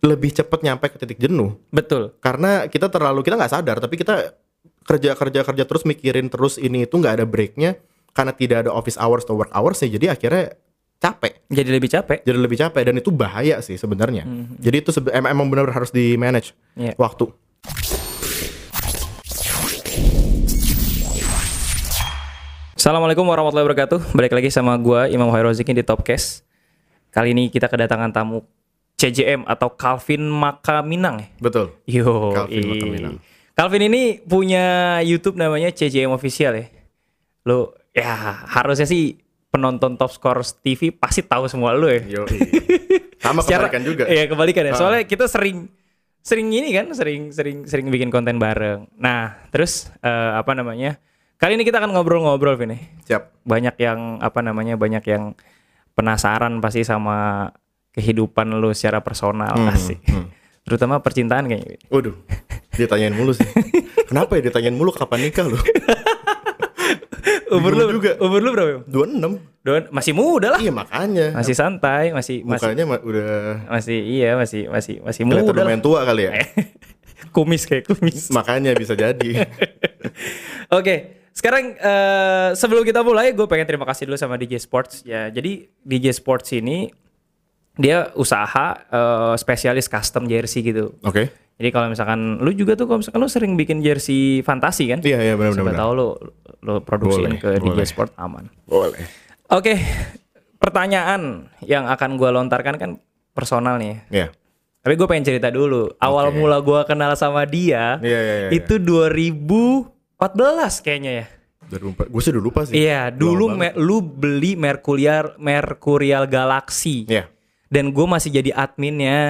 lebih cepet nyampe ke titik jenuh Betul. karena kita terlalu kita nggak sadar tapi kita kerja kerja kerja terus mikirin terus ini itu nggak ada breaknya karena tidak ada office hours atau work hours ya jadi akhirnya capek Jadi lebih capek. jadi lebih capek dan itu bahaya sih sebenarnya jadi itu sebe- em- emang benar harus di manage Iya. waktu Assalamualaikum warahmatullahi wabarakatuh. Balik lagi sama gua Imam Hairoziki di Topcast. Kali ini kita kedatangan tamu CJM atau Calvin Makaminang ya. betul Yo, Calvin i- Makaminang. Calvin ini punya YouTube namanya CJM Official ya. Lo ya harusnya sih penonton Top Scores TV pasti tahu semua lo ya. Yo, sama kebalikan juga Iya kebalikan ya. Ah. Soalnya kita sering sering ini kan, sering sering sering bikin konten bareng. Nah, terus eh, apa namanya? Kali ini kita akan ngobrol-ngobrol Vin ya. siap Banyak yang apa namanya? Banyak yang penasaran pasti sama kehidupan lu secara personal asik. hmm. Terutama percintaan kayaknya. Vin. Waduh, ditanyain mulu sih. Kenapa ya ditanyain mulu kapan nikah lu? Umur lu juga. Umur lu berapa? Vin? 26. Don, masih muda lah. Iya makanya. Masih santai, masih masih Mukanya ma- udah masih iya, masih masih masih kelihatan muda. lumayan tua kali ya. kumis kayak kumis. makanya bisa jadi. Oke, sekarang eh, sebelum kita mulai, gue pengen terima kasih dulu sama DJ Sports ya. Jadi DJ Sports ini dia usaha eh, spesialis custom jersey gitu. Oke. Jadi kalau misalkan lu juga tuh kalau misalkan lu sering bikin jersey fantasi kan? Iya iya benar Siapa benar. tahu lu lu produksiin Boleh, ke DJ boleh. Sport aman. Boleh. Oke, pertanyaan yang akan gue lontarkan kan personal nih. ya. Iya. Tapi gue pengen cerita dulu. Awal Oke. mula gue kenal sama dia Iya iya iya. itu 2014 kayaknya ya. Gue sih udah lupa sih. Iya, dulu me- lu beli Mercurial Mercurial Galaxy. Iya. Dan gue masih jadi adminnya,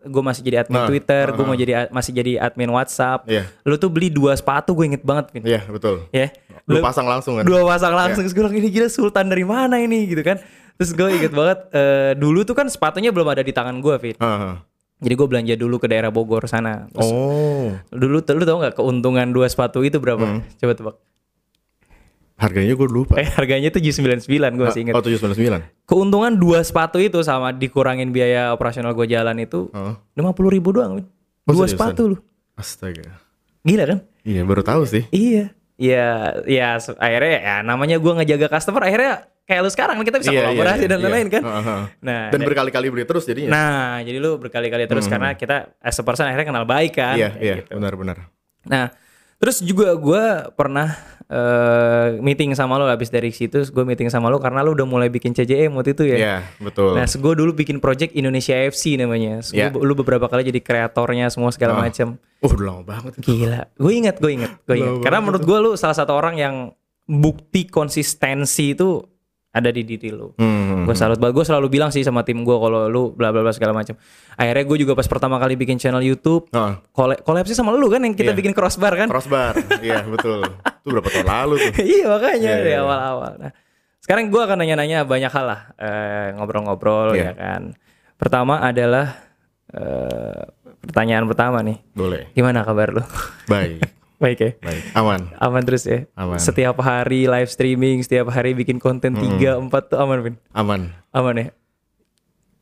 gue masih jadi admin Nah, Twitter, gue uh-huh. mau jadi a- masih jadi admin WhatsApp. Iya. Lu tuh beli dua sepatu, gue inget banget. Iya betul. Ya, Lu Lu- pasang langsung kan? dua pasang langsung. Terus gue bilang, ini gila Sultan dari mana ini gitu kan? Terus gue inget banget, eh, dulu tuh kan sepatunya belum ada di tangan gue, Fit. Heeh. Jadi gue belanja dulu ke daerah Bogor sana. Terus Oh. dulu tuh lu tau nggak keuntungan dua sepatu itu berapa? Hmm. Coba tebak. Harganya gue lupa. Eh harganya tuh 799 gue masih inget. Oh 799. Keuntungan dua sepatu itu sama dikurangin biaya operasional gue jalan itu lima puluh ribu doang. Oh, Dua seriusan? sepatu lu. Astaga. Gila kan? Iya baru tahu sih. Iya. Iya, ya se- akhirnya ya namanya gue ngejaga customer akhirnya kayak lu sekarang kita bisa Iya, iya, kolaborasi iya, dan iya. lain-lain kan. Heeh. Nah, Dan da- berkali-kali beli terus jadinya. nah jadi lu berkali-kali terus karena kita as a person akhirnya kenal baik kan. iya kayak iya gitu. benar-benar. Nah, terus juga gue pernah eh, meeting sama lo habis dari situ, gue meeting sama lo karena lo udah mulai bikin CJM waktu itu ya. Iya betul. Nah, gue dulu bikin project Indonesia FC namanya. So, gua- lu beberapa kali jadi kreatornya semua segala Ah. macam. Uh udah lama banget itu. Gila, gue inget, gue inget, gue inget. Lama Karena menurut gue lu salah satu orang yang bukti konsistensi itu ada di diri lu. Hmm. Gue salut banget. Gue selalu bilang sih sama tim gue kalau lu bla bla bla segala macam. Akhirnya gue juga pas pertama kali bikin channel YouTube, Heeh. kole sama lu kan yang kita Iya. bikin crossbar kan? Crossbar. iya betul. Itu berapa tahun lalu tuh? iya makanya Iya, dari iya, iya. awal-awal. Nah, sekarang gue akan nanya-nanya banyak hal lah, eh, ngobrol-ngobrol Iya. ya kan. Pertama adalah eh, pertanyaan pertama nih, Boleh. gimana kabar lu? Baik. Baik ya, Baik. Aman. aman terus ya. Aman. Setiap hari live streaming, setiap hari bikin konten tiga empat tuh aman Vin? Aman. Aman ya.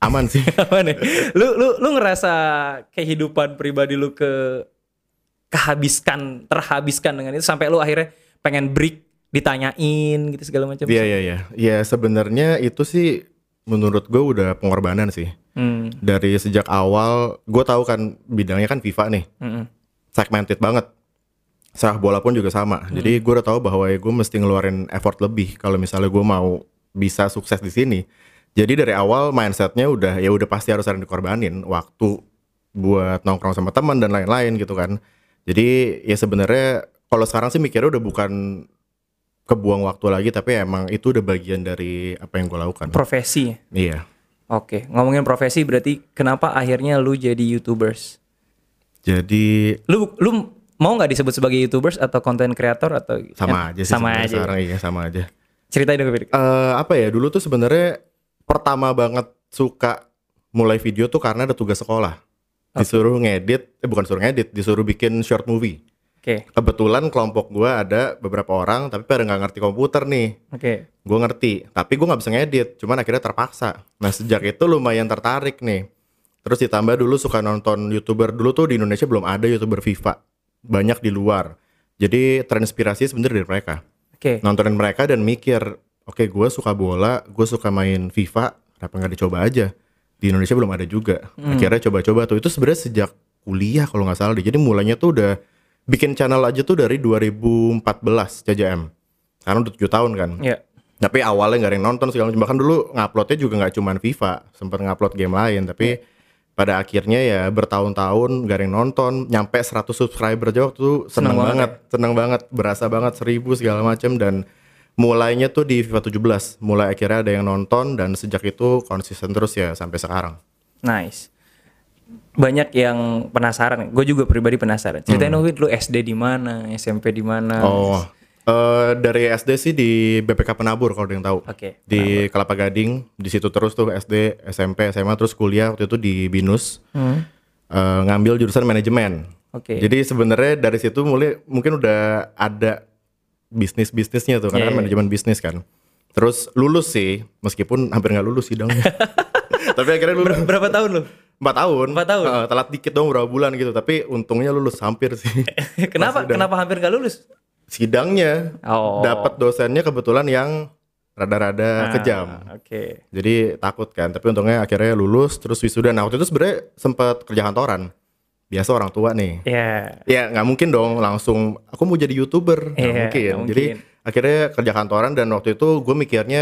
Aman sih. Aman ya. Lu lu lu ngerasa kehidupan pribadi lu ke kehabiskan, terhabiskan dengan itu sampai lu akhirnya pengen break ditanyain gitu segala macam. Iya iya iya. Ya sebenarnya itu sih menurut gue udah pengorbanan sih. Hmm. Dari sejak awal gue tahu kan bidangnya kan FIFA nih. mm-mm. Segmented banget. Sepak bola pun juga sama. Jadi gue udah tahu bahwa ya gue mesti ngeluarin effort lebih kalau misalnya gue mau bisa sukses di sini. Jadi dari awal mindsetnya udah ya udah pasti harus ada yang dikorbanin waktu buat nongkrong sama teman dan lain-lain gitu kan. Jadi ya sebenarnya kalau sekarang sih mikirnya udah bukan kebuang waktu lagi tapi emang itu udah bagian dari apa yang gue lakukan. Profesi. Iya. Oke, ngomongin profesi berarti kenapa akhirnya lu jadi YouTubers? Jadi Lu lu mau nggak disebut sebagai YouTubers atau content creator atau sama aja sih sama aja. sekarang iya sama aja. Ceritain dong. Eh apa ya dulu tuh sebenarnya pertama banget suka mulai video tuh karena ada tugas sekolah. Disuruh ngedit, eh bukan suruh ngedit, disuruh bikin short movie. Oke, Kebetulan kelompok gua ada beberapa orang tapi pada nggak ngerti komputer nih. oke. Gue ngerti, tapi gue nggak bisa ngedit. Cuman akhirnya terpaksa. Nah sejak itu lumayan tertarik nih. Terus ditambah dulu suka nonton youtuber dulu tuh di Indonesia belum ada youtuber FIFA, banyak di luar. Jadi terinspirasi sebenarnya dari mereka. Oke. Nontonin mereka dan mikir, oke gue suka bola, gue suka main FIFA, kenapa nggak dicoba aja? Di Indonesia belum ada juga. Akhirnya coba-coba tuh. Itu sebenarnya sejak kuliah kalau nggak salah deh. Jadi mulainya tuh udah bikin channel aja tuh dari 2014 CJM. Karena udah 7 tahun kan. Ya. Tapi awalnya nggak ada yang nonton segala macam. Bahkan dulu nguploadnya juga nggak cuman FIFA, sempat ngupload game lain. Tapi pada akhirnya ya bertahun-tahun nggak ada yang nonton, nyampe 100 subscriber aja waktu seneng, Seneng banget banget, seneng banget, berasa banget seribu segala macam dan mulainya tuh di FIFA 17. Mulai akhirnya ada yang nonton dan sejak itu konsisten terus ya sampai sekarang. Nice. Banyak yang penasaran. Gue juga pribadi penasaran. Ceritain dong, Win, lu SD di mana, SMP di mana? Oh, eh, dari SD sih di BPK Penabur kalau ada yang tahu. Oke. Di Kelapa Gading, di situ terus tuh SD, SMP, SMA, terus kuliah waktu itu di Binus. Hmm. Eh, ngambil jurusan manajemen. Oke. Jadi sebenarnya dari situ mulai mungkin udah ada bisnis bisnisnya tuh karena Iya, kan iya. manajemen bisnis kan. Terus lulus sih, meskipun hampir nggak lulus sidangnya. Tapi akhirnya lulus Ber- berapa tahun lu? empat tahun. Empat tahun? Heeh, telat dikit dong berapa bulan gitu. Tapi untungnya lulus hampir sih. kenapa? Kenapa hampir gak lulus? Sidangnya Oh. dapat dosennya kebetulan yang rada-rada Ah, kejam. Oke. Jadi takut kan, tapi untungnya akhirnya lulus terus wisuda. Nah waktu itu sebenarnya sempat kerja kantoran. Biasa orang tua nih. Ya. Ya nggak mungkin dong langsung aku mau jadi youtuber nggak Iya, mungkin. nggak Jadi mungkin. akhirnya kerja kantoran dan waktu itu gue mikirnya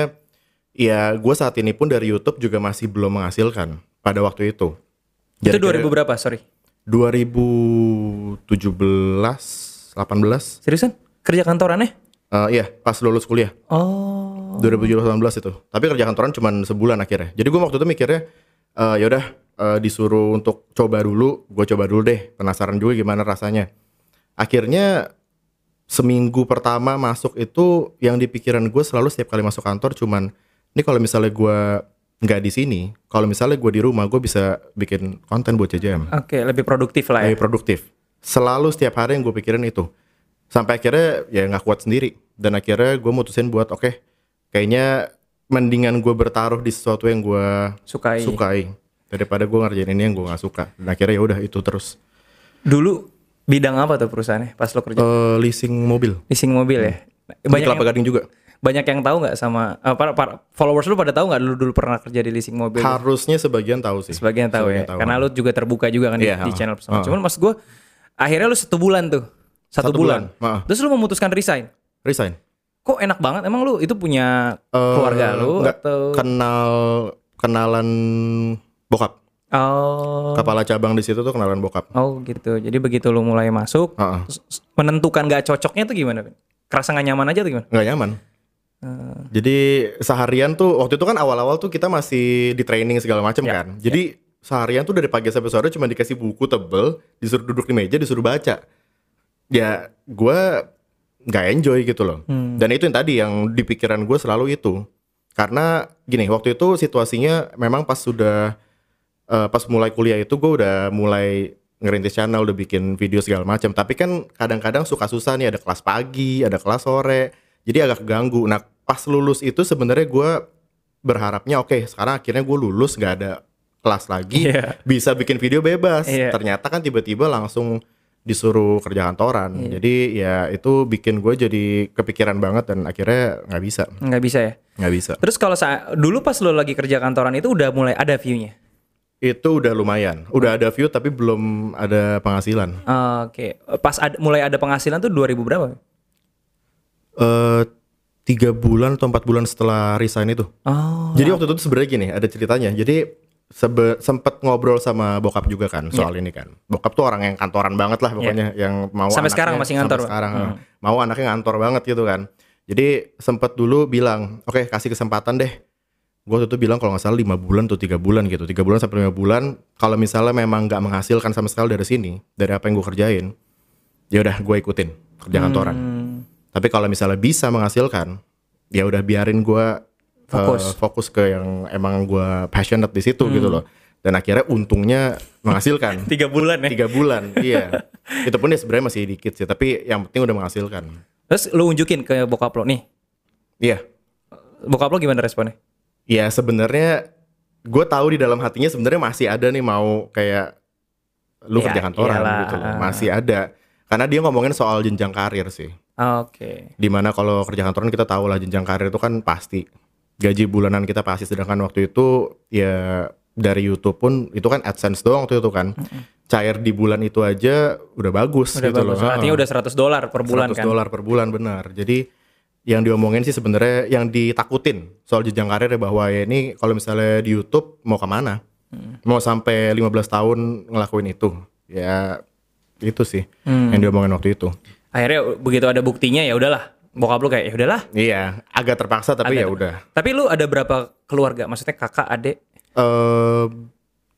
ya gue saat ini pun dari YouTube juga masih belum menghasilkan pada waktu itu. Itu Jadi 2000 berapa? Sorry. 2017, 18. Seriusan? Kerja kantorannya? Eh, iya pas lulus kuliah Oh. 2018 itu. Tapi kerja kantoran cuma sebulan akhirnya. Jadi gue waktu itu mikirnya eh yaudah eh, disuruh untuk coba dulu, gue coba dulu deh. Penasaran juga gimana rasanya. Akhirnya seminggu pertama masuk itu yang di pikiran gue selalu setiap kali masuk kantor cuman ini kalau misalnya gue nggak di sini, kalau misalnya gue di rumah gue bisa bikin konten buat CJM Oke, lebih produktif lah ya. lebih produktif. Selalu setiap hari yang gue pikirin itu. Sampai akhirnya ya nggak kuat sendiri. Dan akhirnya gue mutusin buat oke, kayaknya mendingan gue bertaruh di sesuatu yang gue Sukai. sukai daripada gue ngerjain ini yang gue nggak suka. Dan akhirnya ya udah itu terus. Dulu bidang apa tuh perusahaannya pas lo kerja? Eh, leasing mobil. Leasing mobil ya. Di Banyak Kelapa yang, Gading juga. banyak yang tahu nggak sama eh, para, para followers lu pada tahu nggak dulu dulu pernah kerja di leasing mobil? Harusnya sebagian tahu sih. Sebagian tahu ya. Karena lu juga terbuka juga kan di- Iya, di, ha. channel personal. Ha. Cuman mas gue akhirnya lu satu bulan tuh. Satu, Satu bulan. bulan. Terus lu memutuskan resign. Resign. Kok enak banget? Emang lu itu punya keluarga Eh, lu nggak, atau Kenal kenalan bokap. Oh. Kepala cabang di situ tuh kenalan bokap. Oh gitu. Jadi begitu lu mulai masuk, s- s- menentukan gak cocoknya tuh gimana? Kerasa gak nyaman aja tuh gimana? nggak nyaman. Eh. Jadi seharian tuh waktu itu kan awal-awal tuh kita masih di training segala macam Ya, kan. Jadi seharian tuh dari pagi sampai sore cuma dikasih buku tebel, disuruh duduk di meja, disuruh baca. Ya gua nggak enjoy gitu loh. Hmm. Dan itu yang tadi yang di pikiran gue selalu itu. Karena gini waktu itu situasinya memang pas sudah eh, pas mulai kuliah itu gue udah mulai ngerintis channel, udah bikin video segala macam. Tapi kan kadang-kadang suka susah nih ada kelas pagi, ada kelas sore, jadi agak keganggu. Nah pas lulus itu sebenarnya gue berharapnya oke sekarang akhirnya gue lulus nggak ada kelas lagi, Iya. bisa bikin video bebas. Iya. Ternyata kan tiba-tiba langsung disuruh kerja kantoran. Iya. Jadi ya itu bikin gue jadi kepikiran banget dan akhirnya nggak bisa, Nggak bisa ya. nggak bisa. Terus kalau dulu pas lu lagi kerja kantoran itu udah mulai ada view-nya. Itu udah lumayan, udah ada view tapi belum ada penghasilan. Oke. Pas ada, mulai ada penghasilan tuh 2000 berapa? eh tiga bulan atau empat bulan setelah resign itu. Oh. Jadi waktu itu sebenarnya gini, ada ceritanya. Jadi sebe sempet ngobrol sama bokap juga kan soal Iya. ini kan. Bokap tuh orang yang kantoran banget lah pokoknya, yang mau Sampai anaknya- sekarang masih sampai ngantor, Pak? sekarang Hmm. mau anaknya ngantor banget gitu kan. Jadi sempet dulu bilang, oke kasih kesempatan deh. Gue itu bilang kalau nggak salah lima bulan atau tiga bulan gitu, tiga bulan sampai lima bulan. Kalau misalnya memang nggak menghasilkan sama sekali dari sini, dari apa yang gue kerjain, ya udah gue ikutin kerja kantoran. Hmm. Tapi kalau misalnya bisa menghasilkan, ya udah biarin gua Fokus. fokus ke yang emang gua passionate di situ gitu loh. Dan akhirnya untungnya menghasilkan Tiga bulan ya. tiga bulan, iya. Itu pun ya sebenarnya masih dikit sih, tapi yang penting udah menghasilkan. Terus lu unjukin ke bokap lo nih. Iya, Bokap lo gimana responnya? ya sebenarnya gue tahu di dalam hatinya sebenarnya masih ada nih mau kayak lu Ya, kerja kantoran iyalah. gitu loh. Masih ada. Karena dia ngomongin soal jenjang karir sih. Oke. Di mana kalau kerja kantoran kita tahu lah jenjang karir itu kan pasti gaji bulanan kita pasti sedangkan waktu itu ya dari YouTube pun itu kan AdSense doang waktu itu kan. Cair di bulan itu aja udah bagus Udah gitu bagus. loh. Artinya udah 100 dolar per bulan 100 kan. dolar per bulan benar. Jadi yang diomongin sih sebenarnya yang ditakutin soal jenjang karir ya bahwa ya ini kalau misalnya di YouTube mau ke mana? Hmm. Mau sampai 15 tahun ngelakuin itu. Ya itu sih Hmm. yang diomongin waktu itu. Akhirnya begitu ada buktinya ya udahlah. Bokap lu kayak ya udahlah. Iya, agak terpaksa tapi ya udah. Tapi lu ada berapa keluarga? Maksudnya kakak, adik? eh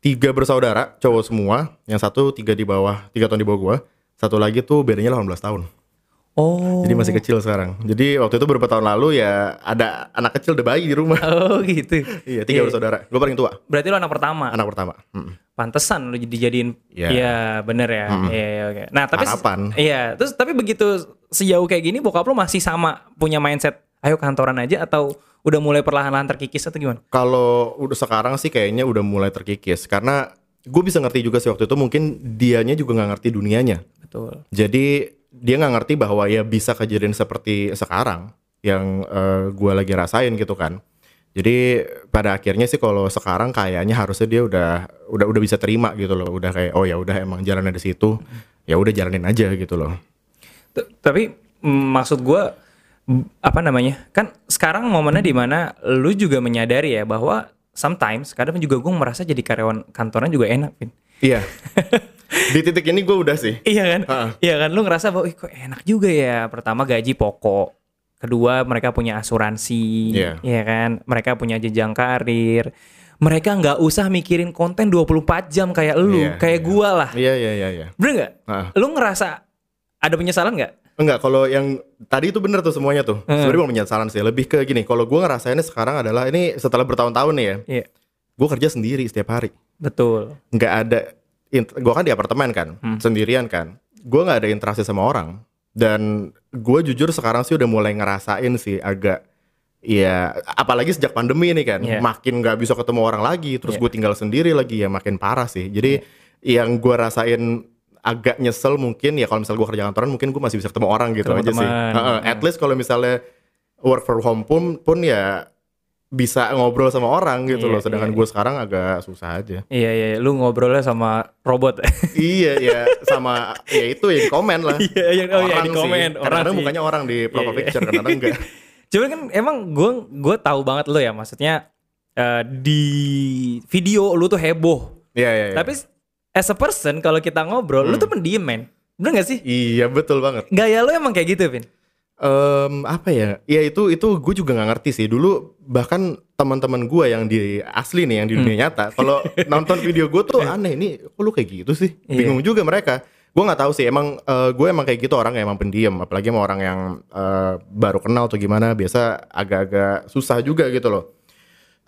tiga bersaudara, cowok semua. Yang satu tiga di bawah, tiga tahun di bawah gua. Satu lagi tuh bedanya 18 tahun. Oh. Jadi masih kecil sekarang. Jadi waktu itu beberapa tahun lalu ya ada anak kecil udah bayi di rumah. Oh gitu. iya, tiga bersaudara. Gue paling tua, Berarti lu anak pertama. anak pertama. Mm. Pantesan lu dijadiin Iya. Iya, bener ya. Iya, iya, oke. Nah, tapi Harapan. Iya, terus tapi begitu sejauh kayak gini bokap lu masih sama punya mindset ayo kantoran aja atau udah mulai perlahan-lahan terkikis atau gimana? Kalau udah sekarang sih kayaknya udah mulai terkikis karena gue bisa ngerti juga sih waktu itu mungkin dianya juga nggak ngerti dunianya. Betul. Jadi dia nggak ngerti bahwa ya bisa kejadian seperti sekarang yang eh, gua lagi rasain gitu kan. Jadi pada akhirnya sih kalau sekarang kayaknya harusnya dia udah udah udah bisa terima gitu loh. Udah kayak oh ya udah emang jalannya di situ. Ya udah jalanin aja gitu loh. T- tapi maksud gua m- apa namanya? Kan sekarang momennya di mana lu juga menyadari ya bahwa sometimes kadang juga gue merasa jadi karyawan kantoran juga enak, Vin. Iya. di titik ini gue udah sih. Iya kan? Heeh. Iya kan lu ngerasa bahwa "Ih, kok enak juga ya. Pertama gaji pokok. Kedua mereka punya asuransi, Iya. Iya kan? Mereka punya jenjang karir. Mereka nggak usah mikirin konten 24 jam kayak lu, Iya, kayak iya. gua lah. Iya iya iya iya. Bener nggak? Heeh. Lu ngerasa ada penyesalan nggak? Enggak, kalau yang tadi itu bener tuh semuanya tuh. Sebenarnya bukan penyesalan sih, lebih ke gini. Kalau gue ngerasainnya sekarang adalah ini setelah bertahun-tahun nih ya, Iya. gue kerja sendiri setiap hari. Betul. Nggak ada, gue kan di apartemen kan, sendirian kan. Gue nggak ada interaksi sama orang. Dan gue jujur sekarang sih udah mulai ngerasain sih agak, ya apalagi sejak pandemi ini kan, Iya. makin nggak bisa ketemu orang lagi. Terus gue tinggal sendiri lagi ya makin parah sih. Jadi yang gue rasain agak nyesel mungkin ya kalau misalnya gue kerja kantoran mungkin gue masih bisa ketemu orang gitu Ketemu aja sih. Heeh, at least kalau misalnya work from home pun pun ya bisa ngobrol sama orang gitu Iya, loh. Sedangkan iya, gue sekarang agak susah aja. Iya iya, lu ngobrolnya sama robot. iya ya sama ya itu ya di komen lah. Iya, iya, oh iya, di sih. komen, orang Kadang-kadang sih. mukanya orang di profile Iya, iya. picture, kadang-kadang enggak. Cuman kan emang gue gue tahu banget lo ya, maksudnya eh, di video lu tuh heboh. Iya iya. iya. Tapi as a person kalau kita ngobrol, lu tuh pendiam men. Bener gak sih? iya betul banget. Gaya lu emang kayak gitu, Vin. Em, apa ya? Ya itu itu gue juga nggak ngerti sih. Dulu bahkan teman-teman gue yang di asli nih yang di Hmm. dunia nyata, kalau nonton video gue tuh aneh nih. Kok lu kayak gitu sih? Iya. Bingung juga mereka. Gue nggak tahu sih. Emang eh, gue emang kayak gitu orang yang emang pendiam. Apalagi sama orang yang eh, baru kenal atau gimana. Biasa agak-agak susah juga gitu loh.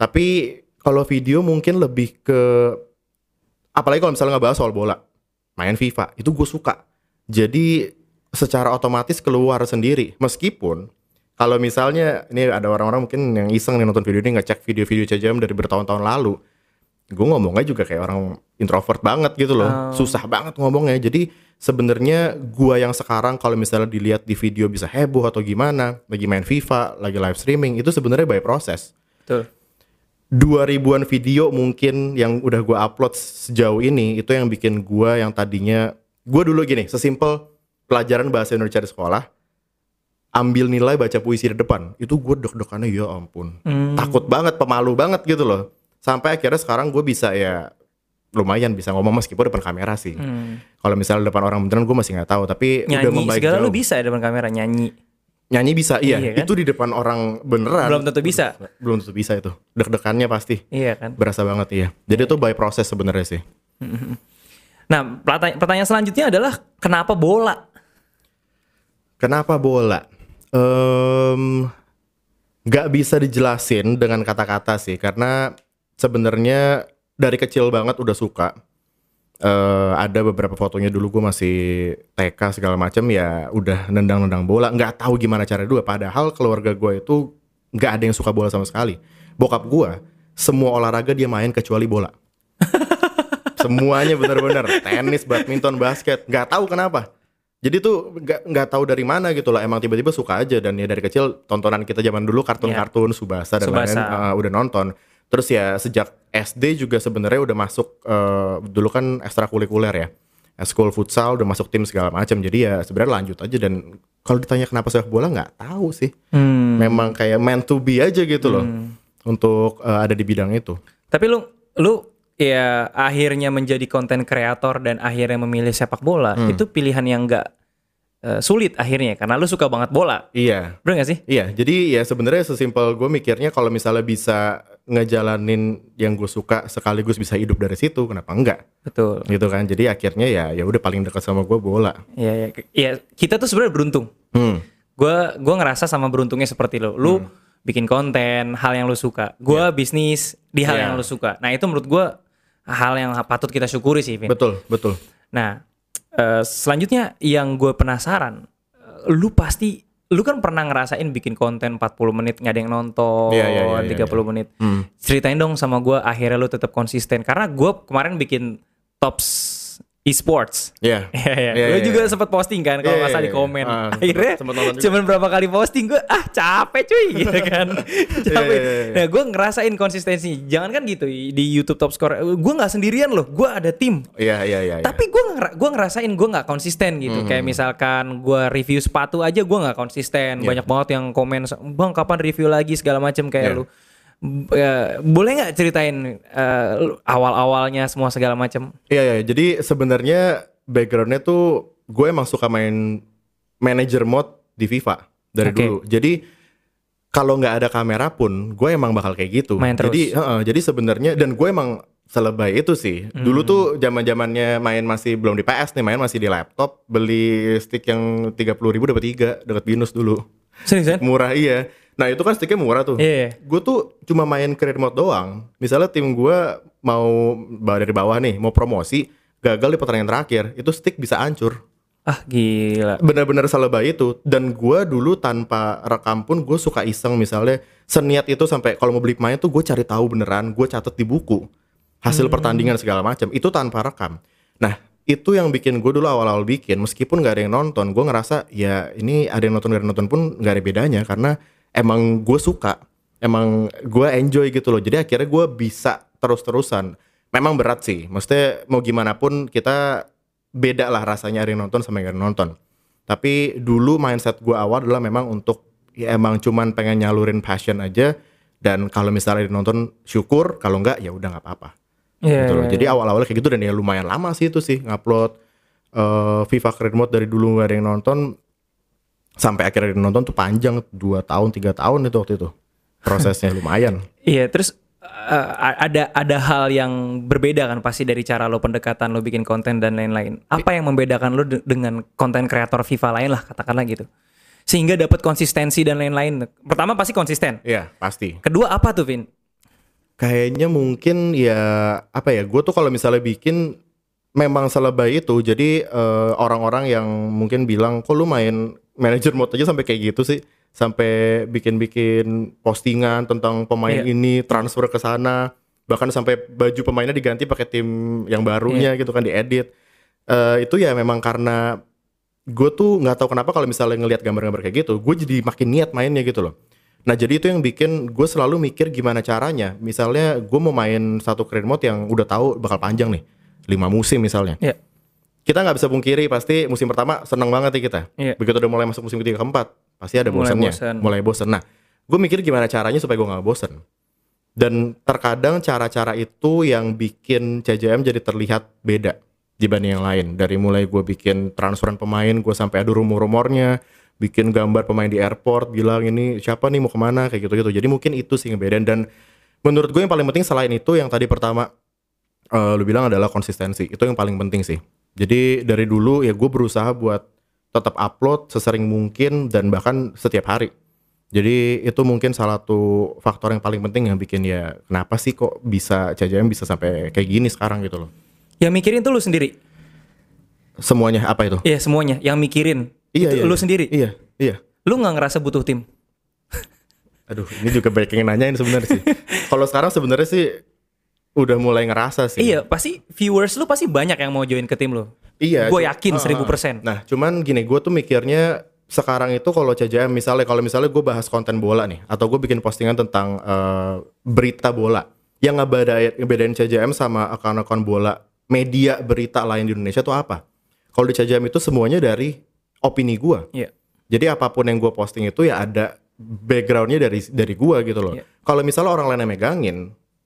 Tapi kalau video mungkin lebih ke apalagi kalau misalnya ngebahas soal bola, main FIFA, itu gue suka. Jadi secara otomatis keluar sendiri. Meskipun kalau misalnya ini ada orang-orang mungkin yang iseng nih nonton video ini ngecek video-video Cajam dari bertahun-tahun lalu, gue ngomongnya juga kayak orang introvert banget gitu loh, susah banget ngomongnya. Jadi sebenarnya gua yang sekarang kalau misalnya dilihat di video bisa heboh atau gimana, lagi main FIFA, lagi live streaming, itu sebenarnya by proses. Betul. dua ribuan video mungkin yang udah gua upload sejauh ini itu yang bikin gua yang tadinya gua dulu gini sesimpel pelajaran bahasa Indonesia di sekolah ambil nilai baca puisi di depan. Itu gue deg-degannya ya ampun. Takut banget pemalu banget gitu loh. Sampai akhirnya sekarang gue bisa ya lumayan bisa ngomong meskipun depan kamera sih. Kalau misalnya depan orang beneran gue masih nggak tahu tapi udah Nyanyi membaik segala jauh. lu bisa ya depan kamera nyanyi. nyanyi bisa iya, Iya kan? itu di depan orang beneran. Belum tentu bisa. belum tentu bisa itu. Deg-degannya pasti. Iya kan? berasa banget iya. Jadi itu by proses sebenarnya sih. Nah, pertanya- pertanyaan selanjutnya adalah kenapa bola? Kenapa bola Em, nggak bisa dijelasin dengan kata-kata sih karena sebenarnya dari kecil banget udah suka Eh, ada beberapa fotonya dulu gue masih TK segala macam ya udah nendang-nendang bola nggak tahu gimana cara dulu padahal keluarga gue itu nggak ada yang suka bola sama sekali bokap gue semua olahraga dia main kecuali bola. Semuanya bener-bener tenis, badminton, basket, nggak tahu kenapa. Jadi tuh nggak nggak tahu dari mana gitu lah. Emang tiba-tiba suka aja dan ya dari kecil tontonan kita zaman dulu kartun-kartun Subasa dan lain-lain uh, udah nonton. Terus ya sejak SD juga sebenarnya udah masuk uh, dulu kan ekstrakurikuler ya. School futsal udah masuk tim segala macam. Jadi ya sebenarnya lanjut aja dan kalau ditanya kenapa sepak bola nggak tahu sih. Hmm. Memang kayak meant to be aja gitu loh untuk uh, ada di bidang itu. Tapi lu lu ya akhirnya menjadi konten kreator dan akhirnya memilih sepak bola Hmm. itu pilihan yang enggak sulit akhirnya karena lu suka banget bola. Iya, Bener gak sih? Iya, jadi ya sebenarnya sesimpel gue mikirnya kalau misalnya bisa ngejalanin yang gue suka sekaligus bisa hidup dari situ, kenapa enggak? Betul. Gitu kan. Jadi akhirnya ya ya udah paling dekat sama gue bola. Iya, iya. Iya, kita tuh sebenarnya beruntung. Hmm. Gua gua ngerasa sama beruntungnya seperti lo. Lu bikin konten hal yang lu suka. Gua bisnis di hal Iya. yang lu suka. Nah, itu menurut gua hal yang patut kita syukuri sih, Vin. Betul, betul. Nah, eh, selanjutnya yang gue penasaran, eh, lu pasti lu kan pernah ngerasain bikin konten 40 menit nggak ada yang nonton, Iya, iya, iya, iya, 30 menit. Hmm. Ceritain dong sama gue akhirnya lu tetap konsisten karena gue kemarin bikin tops e-sports. Iya. Iya, iya. Iya, Lu iya, juga iya. sempat posting kan kalau nggak salah di komen. iya. Akhirnya sempet nonton juga. cuman berapa kali posting gue ah capek cuy gitu kan. capek. Nah, gue ngerasain konsistensi. Jangan kan gitu di YouTube Top Score. Gue nggak sendirian loh. Gue ada tim. Iya, iya, iya. iya. Tapi gue gua ngerasain gue nggak konsisten gitu. Hmm. Kayak misalkan gue review sepatu aja gue nggak konsisten. Banyak banget yang komen, bang kapan review lagi segala macem kayak lu. Ya, boleh nggak ceritain lu awal-awalnya semua segala macam? Iya, iya. Jadi sebenarnya backgroundnya tuh gue emang suka main manager mode di FIFA dari Oke. dulu. Jadi kalau nggak ada kamera pun, gue emang bakal kayak gitu. Main terus. Jadi, heeh, jadi sebenarnya dan gue emang selebay itu sih. Hmm. Dulu tuh zaman zamannya main masih belum di PS nih, main masih di laptop. Beli stick yang tiga puluh ribu dapat tiga, dekat binus dulu. Seriusan? Murah iya. Nah itu kan sticknya murah tuh. Iya. Gue tuh cuma main career mode doang. Misalnya tim gue mau dari bawah nih, mau promosi, gagal di pertandingan terakhir, itu stick bisa hancur. Ah gila. Bener-bener selebay itu. Dan gue dulu tanpa rekam pun gue suka iseng misalnya seniat itu sampai kalau mau beli pemain tuh gue cari tahu beneran, gue catat di buku hasil pertandingan segala macam. Itu tanpa rekam. Nah itu yang bikin gue dulu awal-awal bikin meskipun nggak ada yang nonton gue ngerasa ya ini ada yang nonton gak ada yang nonton pun nggak ada bedanya karena emang gue suka emang gue enjoy gitu loh. Jadi akhirnya gue bisa terus-terusan. Memang berat sih maksudnya mau gimana pun kita beda lah rasanya yang nonton sama gak yang nonton. Tapi dulu mindset gue awal adalah memang untuk ya emang cuman pengen nyalurin passion aja. Dan kalau misalnya nonton syukur kalau enggak ya udah nggak apa-apa. Iya. gitu loh. iya, Jadi awal-awalnya kayak gitu dan ya lumayan lama sih itu sih ngupload eh, FIFA Career Mode dari dulu nggak ada yang nonton sampai akhirnya nonton tuh panjang 2 tahun tiga tahun itu waktu itu prosesnya lumayan. Iya, terus eh, ada ada hal yang berbeda kan pasti dari cara lo pendekatan lo bikin konten dan lain-lain. Apa yang membedakan lo de- dengan konten kreator FIFA lain lah katakanlah gitu. Sehingga dapat konsistensi dan lain-lain. Pertama pasti konsisten. Iya pasti. Kedua apa tuh, Vin? Kayaknya mungkin ya apa ya gue tuh kalau misalnya bikin memang selebay itu jadi eh, orang-orang yang mungkin bilang kok lu main manager mode aja sampai kayak gitu sih sampai bikin-bikin postingan tentang pemain Iya. ini transfer ke sana bahkan sampai baju pemainnya diganti pakai tim yang barunya gitu kan diedit Eh, itu ya memang karena gue tuh nggak tahu kenapa kalau misalnya ngelihat gambar-gambar kayak gitu gue jadi makin niat mainnya gitu loh Nah jadi itu yang bikin gue selalu mikir gimana caranya. Misalnya gue mau main satu career mode yang udah tahu bakal panjang nih, lima musim misalnya. Iya. Kita nggak bisa pungkiri pasti musim pertama seneng banget nih kita. Iya. Begitu udah mulai masuk musim ketiga keempat, pasti ada Mulai bosannya, bosan. mulai bosan. Nah, gue mikir gimana caranya supaya gue nggak bosan. Dan terkadang cara-cara itu yang bikin CJM jadi terlihat beda dibanding yang lain. Dari mulai gue bikin transferan pemain, gue sampai ada rumor-rumornya, bikin gambar pemain di airport, bilang ini siapa nih mau ke mana, kayak gitu-gitu. Jadi mungkin itu sih ngebedain. Dan menurut gue yang paling penting selain itu yang tadi pertama eh, lu bilang adalah konsistensi. Itu yang paling penting sih. Jadi dari dulu ya gue berusaha buat tetap upload sesering mungkin dan bahkan setiap hari. Jadi itu mungkin salah satu faktor yang paling penting yang bikin ya kenapa sih kok bisa CJM bisa sampai kayak gini sekarang gitu loh. Yang mikirin tuh lu sendiri. Semuanya apa itu? Iya, semuanya yang mikirin. Iya, itu iya, lu iya. sendiri. Iya, iya. Lu nggak ngerasa butuh tim. Aduh, ini juga banyak yang nanyain sebenarnya sih. Kalau sekarang sebenarnya sih udah mulai ngerasa sih. Iya, pasti viewers lu pasti banyak yang mau join ke tim lu. Iya. Gue yakin seribu persen. Nah, cuman gini, gue tuh mikirnya sekarang itu kalau CJM misalnya kalau misalnya gue bahas konten bola nih atau gue bikin postingan tentang eh, berita bola yang ngebedain, ngebedain CJM sama akun-akun bola media berita lain di Indonesia tuh apa? Kalau di CJM itu semuanya dari opini gue. Iya. Jadi apa pun yang gue posting itu ya ada backgroundnya dari dari gue gitu loh. Iya. Kalau misalnya orang lain yang megangin,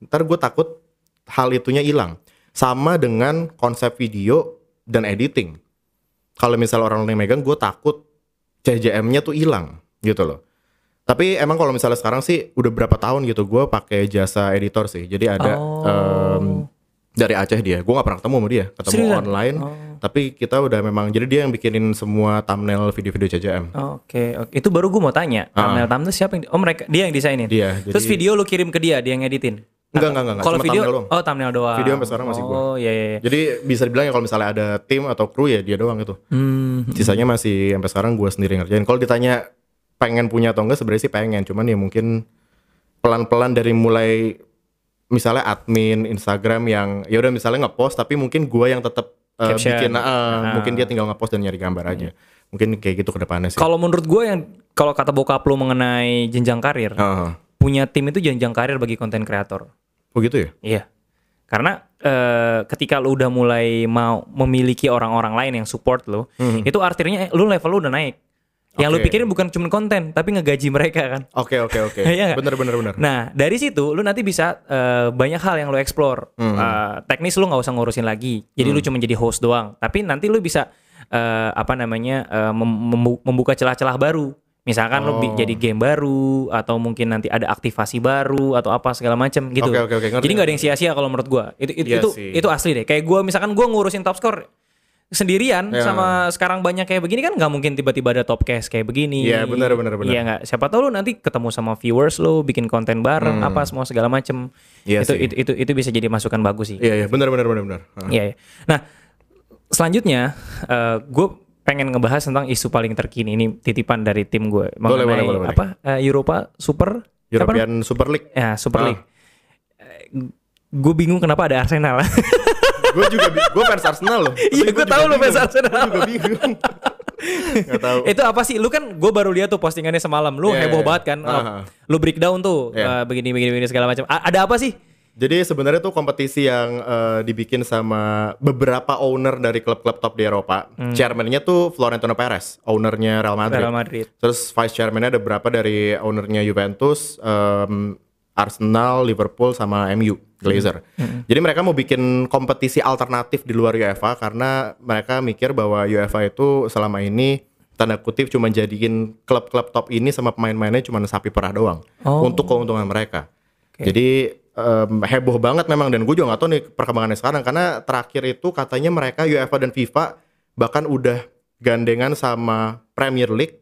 ntar gue takut hal itunya hilang. Sama dengan konsep video dan editing. Kalau misalnya orang lain yang megang, gue takut CJM-nya tuh hilang gitu loh. Tapi emang kalau misalnya sekarang sih udah berapa tahun gitu gue pakai jasa editor sih. Jadi ada Oh. em, dari Aceh dia. Gue nggak pernah ketemu sama dia, ketemu Seriusan? online. Oh. Tapi kita udah memang jadi dia yang bikinin semua thumbnail video-video CJM. Oke, oke. Itu baru gue mau tanya. Thumbnail thumbnail siapa yang? Oh mereka, dia yang desainin. Ah. Dia, Terus jadi- video lu kirim ke dia, dia yang editin. Enggak, enggak, enggak, Kalau video, thumbnail doang. oh thumbnail doang. Video sampai sekarang masih gua. Oh iya iya. iya. Jadi bisa dibilang ya kalau misalnya ada tim atau kru ya dia doang itu. Hmm. Sisanya masih sampai sekarang gue sendiri ngerjain. Kalau ditanya pengen punya atau enggak sebenarnya sih pengen, cuman ya mungkin pelan-pelan dari mulai misalnya admin Instagram yang ya udah misalnya ngepost tapi mungkin gua yang tetap uh, Caption. bikin uh, Ah. mungkin dia tinggal ngepost dan nyari gambar aja. Mungkin kayak gitu ke depannya sih. Kalau menurut gue yang kalau kata bokap lu mengenai jenjang karir, Heeh. punya tim itu jenjang karir bagi konten kreator. Oh gitu ya? Iya. Karena eh, ketika lu udah mulai mau memiliki orang-orang lain yang support lu, itu artinya lu level lu udah naik. Yang lu Oke. pikirin bukan cuma konten, tapi ngegaji mereka kan. Oke oke oke. Iya? Bener bener bener. Nah, dari situ lu nanti bisa eh, banyak hal yang lu explore. Eh, teknis lu nggak usah ngurusin lagi. Jadi lu cuma jadi host doang. Tapi nanti lu bisa eh, apa namanya mem- membu- membuka celah-celah baru. Misalkan Oh. jadi game baru atau mungkin nanti ada aktivasi baru atau apa segala macam gitu. Oke, oke, ngerti. Jadi nggak ada yang sia-sia kalau menurut gua. Itu itu Iya itu, sih. itu asli deh. Kayak gua misalkan gua ngurusin top score sendirian Ya. sama sekarang banyak kayak begini kan nggak mungkin tiba-tiba ada top case kayak begini. Iya, benar, benar, benar. Iya nggak. Siapa tahu lu nanti ketemu sama viewers lu, bikin konten bareng, apa semua segala macem. Hmm. Iya itu, sih. itu itu itu bisa jadi masukan bagus sih. Iya iya bener bener bener. Ah. Iya. iya. Nah, selanjutnya gue pengen ngebahas tentang isu paling terkini ini titipan dari tim gue Boleh, boleh, boleh, boleh. apa eh, Europa Super apa European Super League. ya Super Ah. League. gue bingung kenapa ada Arsenal. gue juga gue fans Arsenal loh. Iya, gue tahu lu fans Arsenal. Gue juga bingung. Gak tahu. itu apa sih? Lu kan gue baru lihat tuh postingannya semalam. Lu Iya, heboh iya. banget kan? Aha. Lu breakdown tuh Iya. eh, begini begini begini segala macam. A- ada apa sih? Jadi sebenarnya tuh kompetisi yang eh, dibikin sama beberapa owner dari klub-klub top di Eropa. Chairman-nya tuh Florentino Perez, ownernya Real Madrid. Hmm. Real Madrid. Terus vice chairman-nya ada berapa dari ownernya Juventus, em, Arsenal, Liverpool sama MU, Glazer. Hmm. Jadi mereka mau bikin kompetisi alternatif di luar UEFA karena mereka mikir bahwa UEFA itu selama ini tanda kutip cuma jadiin klub-klub top ini sama pemain-pemainnya cuma sapi perah doang Oh. untuk keuntungan mereka. Oke. Jadi em, heboh banget memang dan gue juga gak tahu nih perkembangannya sekarang karena terakhir itu katanya mereka UEFA dan FIFA bahkan udah gandengan sama Premier League,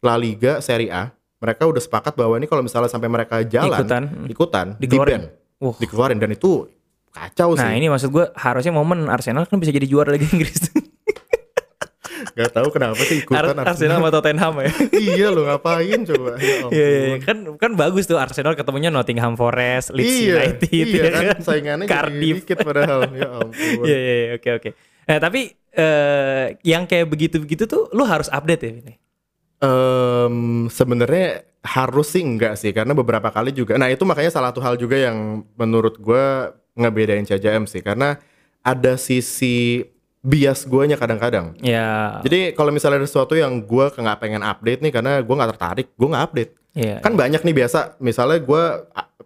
La Liga, Serie A. Mereka udah sepakat bahwa ini kalau misalnya sampai mereka jalan Ikutan. ikutan Dikeluarin. Wah. dikeluarin dan itu kacau Nah sih. ini maksud gue harusnya momen Arsenal kan bisa jadi juara Liga Inggris. Gak tahu kenapa sih ikutan Ar- Arsenal sama Tottenham ya. iya lo ngapain coba? Ya. Iya, iya, iya. kan kan bagus tuh Arsenal ketemunya Nottingham Forest, Leeds Iya, United, iya ya kan saingannya jadi Cardiff. dikit padahal. Ya ampun. Iya, iya, iya, oke, oke. Nah, tapi eh, yang kayak begitu-begitu tuh lu harus update ya ini. Em, sebenarnya harus sih enggak sih karena beberapa kali juga nah itu makanya salah satu hal juga yang menurut gue ngebedain CJM sih karena ada sisi bias guanya kadang-kadang. Ya. jadi kalau misalnya ada sesuatu yang gue nggak pengen update nih karena gue nggak tertarik gue nggak update. Iya. kan banyak nih biasa misalnya gue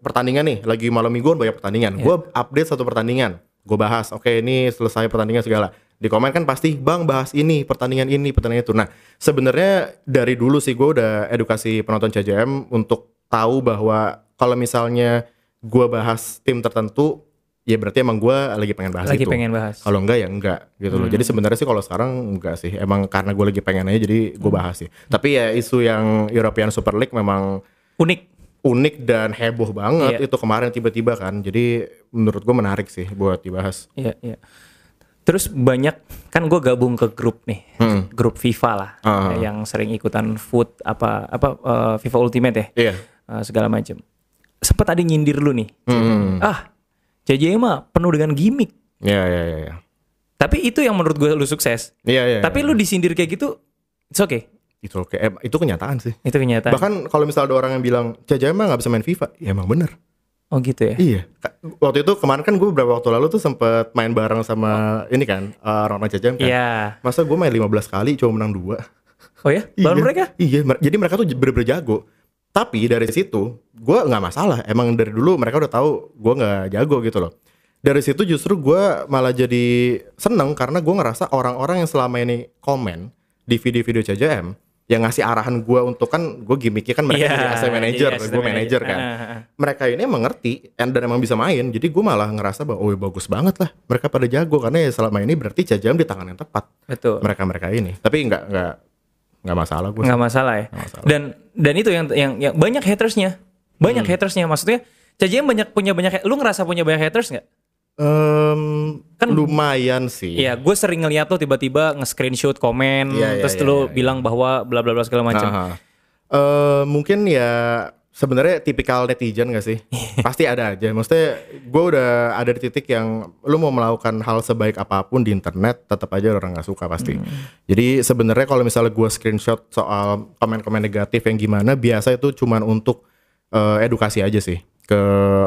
pertandingan nih lagi malam mingguan banyak pertandingan. Gue update satu pertandingan gue bahas oke ini selesai pertandingan segala. Di komen kan pasti bang bahas ini pertandingan ini pertandingan itu. Nah sebenarnya dari dulu sih gue udah edukasi penonton CJM untuk tahu bahwa kalau misalnya gue bahas tim tertentu ya berarti emang gue lagi pengen bahas Lagi itu pengen bahas. kalau enggak ya enggak gitu loh. Jadi sebenarnya sih kalau sekarang enggak sih. Emang karena gue lagi pengen aja jadi gue bahas sih. Tapi ya isu yang European Super League memang Unik. unik dan heboh banget Iya. itu kemarin tiba-tiba kan. Jadi menurut gue menarik sih buat dibahas. Iya, iya. Terus banyak kan gue gabung ke grup nih, grup FIFA lah, Ah. yang sering ikutan food apa apa eh, FIFA Ultimate ya. Iya. uh, segala macam. Sempet ada nyindir lu nih. Hmm. Ah, CJ mah penuh dengan gimmick. Iya iya iya. iya. Tapi itu yang menurut gue lu sukses. Iya iya. Tapi lu disindir kayak gitu, it's okay. itu oke. Eh, itu kenyataan sih. Itu kenyataan. Bahkan kalau misalnya ada orang yang bilang Caca emang nggak bisa main FIFA, ya emang bener. oh gitu ya. Iya. Waktu itu kemarin kan gue beberapa waktu lalu tuh sempet main bareng sama ini kan eh, orang-orang Caca kan. Iya. Masa gue main 15 kali cuma menang dua. Oh ya? Lawan Iya. mereka? Iya, jadi mereka tuh bener-bener jago. Tapi dari situ, gue nggak masalah. Emang dari dulu mereka udah tahu gue nggak jago gitu loh. Dari situ justru gue malah jadi seneng karena gue ngerasa orang-orang yang selama ini komen di video-video CJM yang ngasih arahan gue untuk kan gue gimmicknya kan mereka Iya, jadi asisten manager, asisten gue manager kan. Mereka ini mengerti and dan emang bisa main. Jadi gue malah ngerasa bahwa oh bagus banget lah. Mereka pada jago karena ya selama ini berarti CJM di tangan yang tepat Betul. mereka-mereka ini. Tapi nggak nggak nggak masalah gue. nggak masalah ya. masalah. Dan dan itu yang yang, yang banyak hatersnya, banyak Hmm. hatersnya. Maksudnya CJM banyak punya banyak. Lu ngerasa punya banyak haters nggak? Em, Kan- lumayan sih. Iya, gue sering ngeliat tuh tiba-tiba nge-screenshot komen, Iya, iya, terus iya, lu iya, iya. bilang bahwa bla bla bla segala macam. Eh, mungkin ya sebenarnya tipikal netizen gak sih? Pasti ada aja. Maksudnya gue udah ada di titik yang lu mau melakukan hal sebaik apa pun di internet, tetap aja orang nggak suka pasti. Jadi sebenarnya kalau misalnya gue screenshot soal komen-komen negatif yang gimana, biasa itu cuman untuk eh, edukasi aja sih ke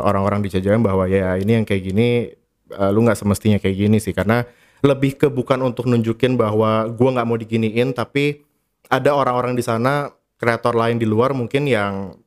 orang-orang di CJM bahwa ya ini yang kayak gini eh, lu nggak semestinya kayak gini sih karena lebih ke bukan untuk nunjukin bahwa gua nggak mau diginiin tapi ada orang-orang di sana kreator lain di luar mungkin yang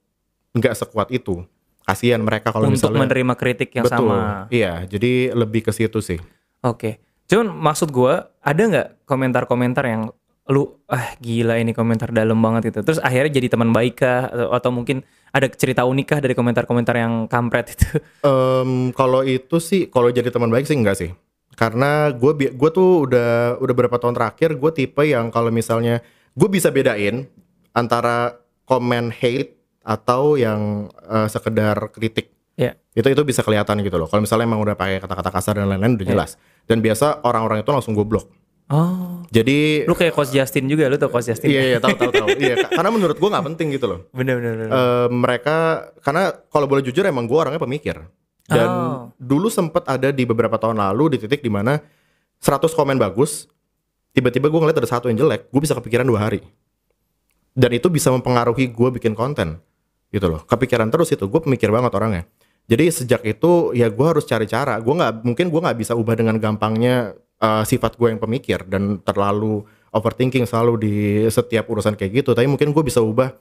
nggak sekuat itu kasihan mereka kalau untuk misalnya menerima kritik yang betul sama. iya jadi lebih ke situ sih Oke. Cuman maksud gua ada nggak komentar-komentar yang lu ah gila ini komentar dalam banget itu. Terus akhirnya jadi teman baik kah atau, atau mungkin ada cerita unik kah dari komentar-komentar yang kampret itu? Em, kalau itu sih kalau jadi teman baik sih enggak sih karena gue gue tuh udah udah berapa tahun terakhir gue tipe yang kalau misalnya gue bisa bedain antara komen hate atau yang eh, sekedar kritik ya. itu itu bisa kelihatan gitu loh kalau misalnya emang udah pakai kata-kata kasar dan lain-lain udah Iya. jelas dan biasa orang-orang itu langsung gue blok Oh. jadi Lu kayak Coach Justin juga, lu tau Coach Justin? iya iya tahu tahu tahu iya ka- karena menurut gue nggak penting gitu loh Bener bener. bener. Eh, mereka karena kalau boleh jujur emang gue orangnya pemikir dan Oh. dulu sempet ada di beberapa tahun lalu di titik di mana 100 komen bagus tiba-tiba gue ngeliat ada satu yang jelek gue bisa kepikiran dua hari dan itu bisa mempengaruhi gue bikin konten gitu loh. Kepikiran terus itu gue pemikir banget orangnya. Jadi sejak itu ya gue harus cari cara. Gue nggak mungkin gue nggak bisa ubah dengan gampangnya eh, sifat gue yang pemikir dan terlalu overthinking selalu di setiap urusan kayak gitu. Tapi mungkin gue bisa ubah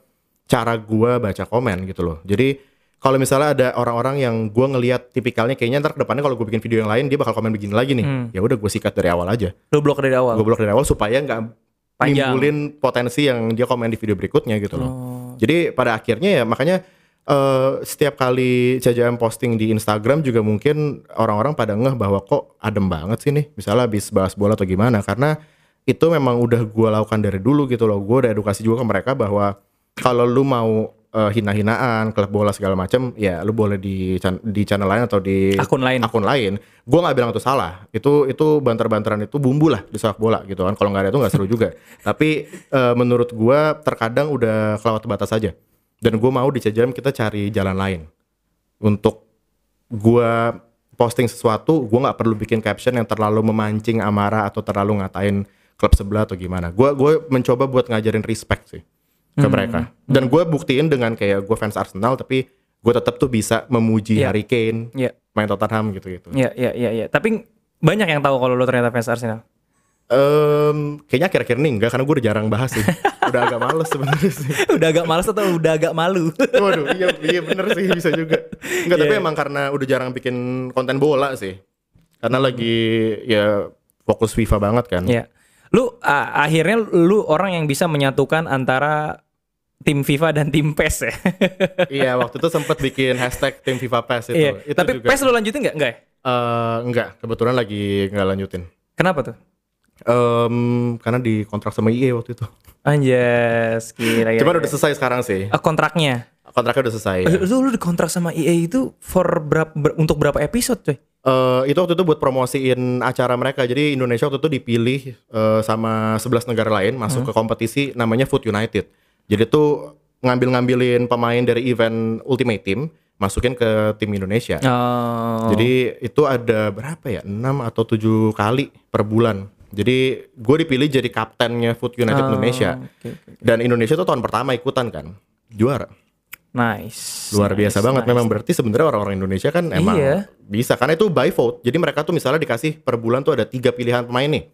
cara gue baca komen gitu loh. Jadi kalau misalnya ada orang-orang yang gue ngelihat tipikalnya kayaknya ntar ke depannya kalau gue bikin video yang lain dia bakal komen begini lagi nih. Hmm. ya udah gue sikat dari awal aja. Lu blok dari awal. gue blok dari awal supaya nggak Panjang. nimbulin potensi yang dia komen di video berikutnya gitu loh. Oh. Jadi pada akhirnya ya makanya eh, setiap kali CJM posting di Instagram juga mungkin orang-orang pada ngeh bahwa kok adem banget sih nih misalnya habis bahas bola atau gimana karena itu memang udah gue lakukan dari dulu gitu loh gue udah edukasi juga ke mereka bahwa kalau lu mau eh, hina-hinaan klub bola segala macam ya lu boleh di di channel lain atau di Akun lain. akun lain. Gue nggak bilang itu salah. Itu itu banter-banteran itu bumbu lah di sepak bola gitu kan. Kalau nggak ada itu nggak seru juga. Tapi eh, menurut gue terkadang udah kelewat batas saja dan gue mau di CJM kita cari jalan lain. Untuk gue posting sesuatu gue nggak perlu bikin caption yang terlalu memancing amarah atau terlalu ngatain klub sebelah atau gimana. Gue gue mencoba buat ngajarin respect sih ke mereka dan gue buktiin dengan kayak gue fans Arsenal tapi gue tetap tuh bisa memuji Iya. Harry Kane Iya. main Tottenham gitu-gitu. Iya, iya, iya, iya. Tapi banyak yang tahu kalau lu ternyata fans Arsenal. Em, kayaknya akhir-akhir ini enggak karena gue udah jarang bahas sih. udah agak males sebenarnya sih. udah agak males atau udah agak malu? Waduh, iya iya bener sih bisa juga. Enggak, tapi Iya. emang karena udah jarang bikin konten bola sih. Karena lagi ya fokus FIFA banget kan. Iya. Lu a- akhirnya lu orang yang bisa menyatukan antara tim FIFA dan tim PES ya. iya, waktu itu sempat bikin hashtag tim FIFA PES itu. Iya. Itu Tapi juga. PES lu lanjutin nggak? Enggak ya? Eh, enggak, kebetulan lagi nggak lanjutin. Kenapa tuh? Em, karena di kontrak sama EA waktu itu. Anjas, gila. Cuman udah selesai sekarang sih. Ah, kontraknya. Kontraknya udah selesai. Eh, Lu, lu dikontrak sama EA itu for berapa ber- untuk berapa episode, coy? Eh, itu waktu itu buat promosiin acara mereka. Jadi Indonesia waktu itu dipilih eh, sama 11 negara lain masuk ke kompetisi namanya Food United. Jadi tuh ngambil-ngambilin pemain dari event Ultimate Team masukin ke tim Indonesia. Oh. Jadi itu ada berapa ya? 6 atau 7 kali per bulan. Jadi gue dipilih jadi kaptennya Food United Oh, Indonesia. oke, oke. Dan Indonesia tuh tahun pertama ikutan kan. Juara. Nice. Luar nice, biasa banget nice. memang berarti sebenarnya orang-orang Indonesia kan emang Iya. bisa karena itu by vote. Jadi mereka tuh misalnya dikasih per bulan tuh ada tiga pilihan pemain nih.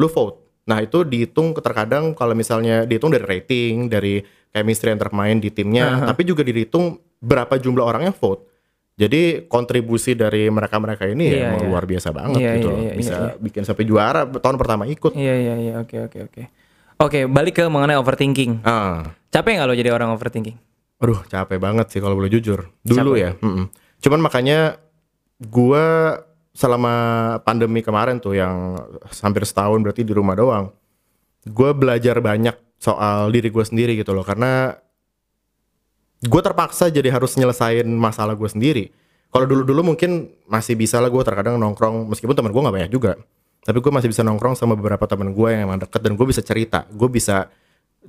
Lu vote. Nah, itu dihitung terkadang kalau misalnya dihitung dari rating, dari chemistry antar pemain di timnya, tapi juga dihitung berapa jumlah orang yang vote. Jadi kontribusi dari mereka-mereka ini Iya, ya iya. luar biasa banget Iya, gitu iya, iya, Bisa iya, bikin sampai juara tahun pertama ikut. Iya iya iya oke oke oke. Oke balik ke mengenai overthinking. Ah. Capek nggak lo jadi orang overthinking? Aduh, capek banget sih kalau boleh jujur. Dulu Capek. ya. mm-mm. Cuman makanya gua selama pandemi kemarin tuh yang hampir setahun berarti di rumah doang. Gua belajar banyak soal diri gue sendiri gitu loh karena gue terpaksa jadi harus nyelesain masalah gue sendiri. Kalau dulu-dulu mungkin masih bisa lah gue terkadang nongkrong meskipun teman gue nggak banyak juga. Tapi gue masih bisa nongkrong sama beberapa teman gue yang emang deket dan gue bisa cerita. Gue bisa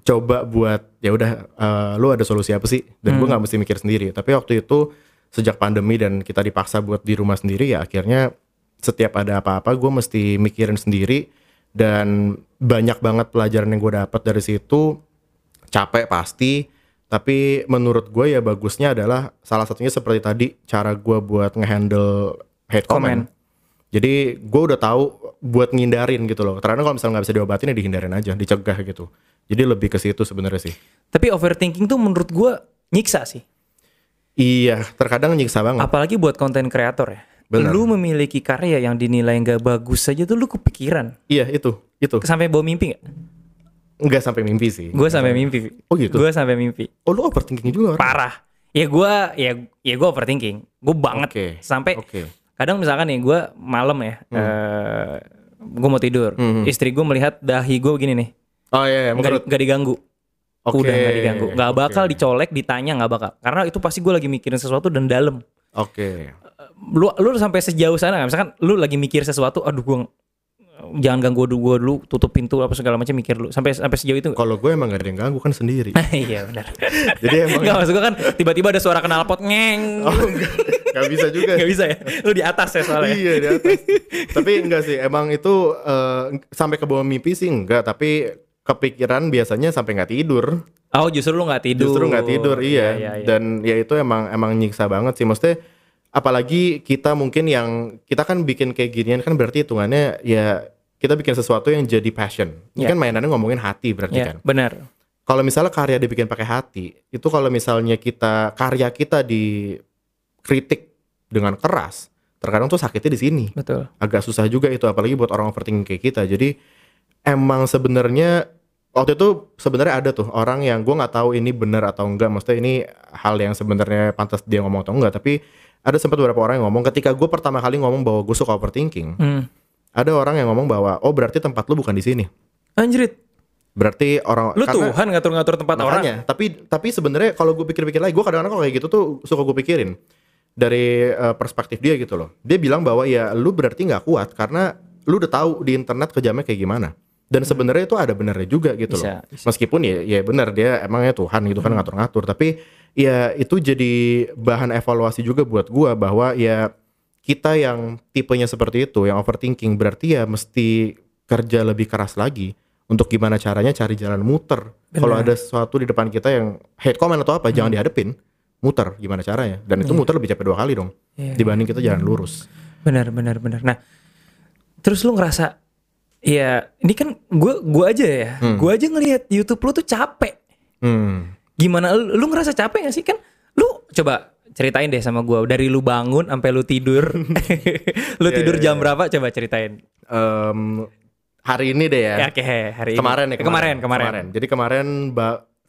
coba buat ya udah eh, lu ada solusi apa sih? Dan gue nggak mesti mikir sendiri. Tapi waktu itu sejak pandemi dan kita dipaksa buat di rumah sendiri ya akhirnya setiap ada apa-apa gue mesti mikirin sendiri. Dan banyak banget pelajaran yang gue dapat dari situ. Capek pasti tapi menurut gue ya bagusnya adalah salah satunya seperti tadi cara gue buat ngehandle hate comment. Jadi gue udah tahu buat ngindarin gitu loh. Karena kalau misalnya nggak bisa diobatin ya dihindarin aja, dicegah gitu. Jadi lebih ke situ sebenarnya sih. Tapi overthinking tuh menurut gua nyiksa sih. Iya, terkadang nyiksa banget. Apalagi buat konten kreator ya. Benar. Lu memiliki karya yang dinilai nggak bagus saja tuh lu kepikiran. Iya itu, itu. Sampai bawa mimpi nggak? Nggak sampai mimpi sih. Gue sampai mimpi. Oh gitu? Gue sampai mimpi. Oh lu overthinking juga? Parah. Ya gua ya ya gue overthinking. Gue banget. Oke. Sampai Oke. Kadang misalkan nih gue malam ya. eh gue mau tidur. Hmm. Istri gue melihat dahi gue begini nih. Oh iya, iya di- nggak diganggu. Oke. Udah nggak diganggu. Nggak Oke. bakal dicolek, ditanya nggak bakal. Karena itu pasti gue lagi mikirin sesuatu dan dalam. Oke. Lu lu sampai sejauh sana nggak? Misalkan lu lagi mikir sesuatu, aduh gue jangan ganggu gue dulu, dulu, tutup pintu apa segala macam mikir lu. Sampai sampai sejauh itu. Kalau gue emang gak ada yang ganggu kan sendiri. Iya benar. Jadi emang Enggak maksud gue kan tiba-tiba ada suara knalpot ngeng. oh, enggak, enggak bisa juga. Nggak bisa ya? Lu di atas ya soalnya. iya di atas. tapi enggak sih, emang itu eh, sampai ke bawah mimpi sih enggak, tapi kepikiran biasanya sampai nggak tidur. Oh justru lu nggak tidur. Justru nggak tidur, iya. iya, iya. Dan ya itu emang emang nyiksa banget sih. Maksudnya apalagi kita mungkin yang kita kan bikin kayak ginian kan berarti hitungannya ya kita bikin sesuatu yang jadi passion. Ini Iya. kan mainannya ngomongin hati berarti Iya, kan. benar. Kalau misalnya karya dibikin pakai hati, itu kalau misalnya kita karya kita dikritik dengan keras, terkadang tuh sakitnya di sini Betul. agak susah juga itu apalagi buat orang overthinking kayak kita jadi emang sebenarnya waktu itu sebenarnya ada tuh orang yang gue nggak tahu ini benar atau enggak maksudnya ini hal yang sebenarnya pantas dia ngomong atau enggak tapi ada sempat beberapa orang yang ngomong ketika gue pertama kali ngomong bahwa gue suka overthinking Hmm. ada orang yang ngomong bahwa oh berarti tempat lu bukan di sini Anjrit, berarti orang lu karena- Tuhan ngatur-ngatur tempat orang. Makanya, tapi tapi sebenarnya kalau gue pikir-pikir lagi, gue kadang-kadang kalau kayak gitu tuh suka gue pikirin dari eh, perspektif dia gitu loh. Dia bilang bahwa ya lu berarti nggak kuat karena lu udah tahu di internet kejamnya kayak gimana. Dan sebenarnya itu ada benernya juga gitu Bisa, loh. bisa. Meskipun ya ya benar dia emangnya Tuhan gitu kan ngatur-ngatur, tapi ya itu jadi bahan evaluasi juga buat gua bahwa ya kita yang tipenya seperti itu, yang overthinking berarti ya mesti kerja lebih keras lagi untuk gimana caranya cari jalan muter. Kalau ada sesuatu di depan kita yang hate comment atau apa, jangan dihadepin, muter gimana caranya. Dan itu muter lebih capek dua kali dong Iya. dibanding kita jalan lurus. Benar, benar, benar. Nah, terus lu ngerasa, ya ini kan gue gua aja ya, gue aja ngelihat YouTube lu tuh capek. Hmm. Gimana lu, lu ngerasa capek gak sih kan? Lu coba ceritain deh sama gue dari lu bangun sampai lu tidur. lu Iya, tidur iya, jam berapa? Coba ceritain. Em, hari ini deh ya. Ya, oke, hari ini. kemarin ya kemarin, kemarin. Jadi kemarin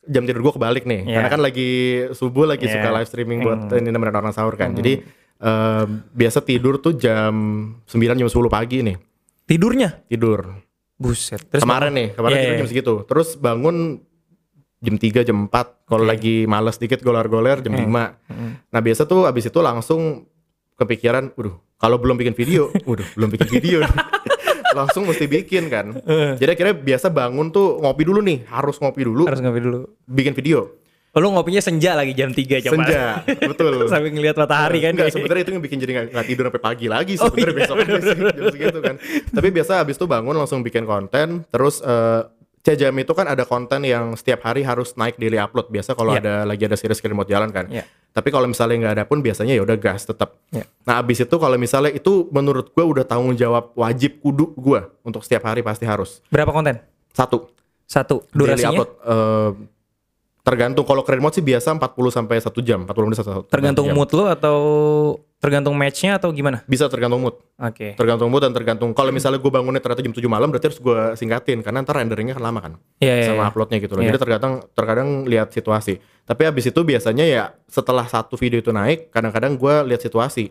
jam tidur gue kebalik nih. Iya. Karena kan lagi subuh lagi Iya. suka live streaming buat ini nemenin orang sahur kan. Jadi em, biasa tidur tuh jam 9 jam 10 pagi nih. Tidurnya? Tidur. Buset. Terus kemarin nih, kemarin Iya, tidur iya. jam segitu. Terus bangun jam 3 jam 4 kalau lagi males dikit goler-goler jam 5. Nah, biasa tuh abis itu langsung kepikiran, waduh, kalau belum bikin video, waduh, belum bikin video. langsung mesti bikin kan. Jadi akhirnya biasa bangun tuh ngopi dulu nih, harus ngopi dulu, harus ngopi dulu. bikin video. Oh, lu ngopinya senja lagi jam 3 jam Senja, betul. Sambil ngeliat matahari kan. Enggak, sebenarnya itu yang bikin jadi nggak tidur sampai pagi lagi Oh, sebenarnya iya, besok aja sih jam segitu kan. Tapi biasa habis itu bangun langsung bikin konten, terus eh CJM itu kan ada konten yang setiap hari harus naik daily upload. Biasa kalau Iya. ada lagi ada series remote jalan kan. Iya. Tapi kalau misalnya nggak ada pun biasanya ya udah gas tetap. Iya. Nah abis itu kalau misalnya itu menurut gue udah tanggung jawab wajib kudu gue untuk setiap hari pasti harus Berapa konten? satu Satu. daily Durasinya? upload. Eh, tergantung kalau keren mode sih biasa 40 sampai satu jam, 40 menit satu. Tergantung jam. mood lu atau tergantung matchnya atau gimana? Bisa tergantung mood. Oke. tergantung mood dan tergantung kalau misalnya gue bangunnya ternyata jam 7 malam berarti harus gue singkatin karena ntar renderingnya kan lama kan Iya, iya, sama iya. uploadnya gitu loh Iya. jadi terkadang terkadang lihat situasi tapi habis itu biasanya ya setelah satu video itu naik kadang-kadang gue lihat situasi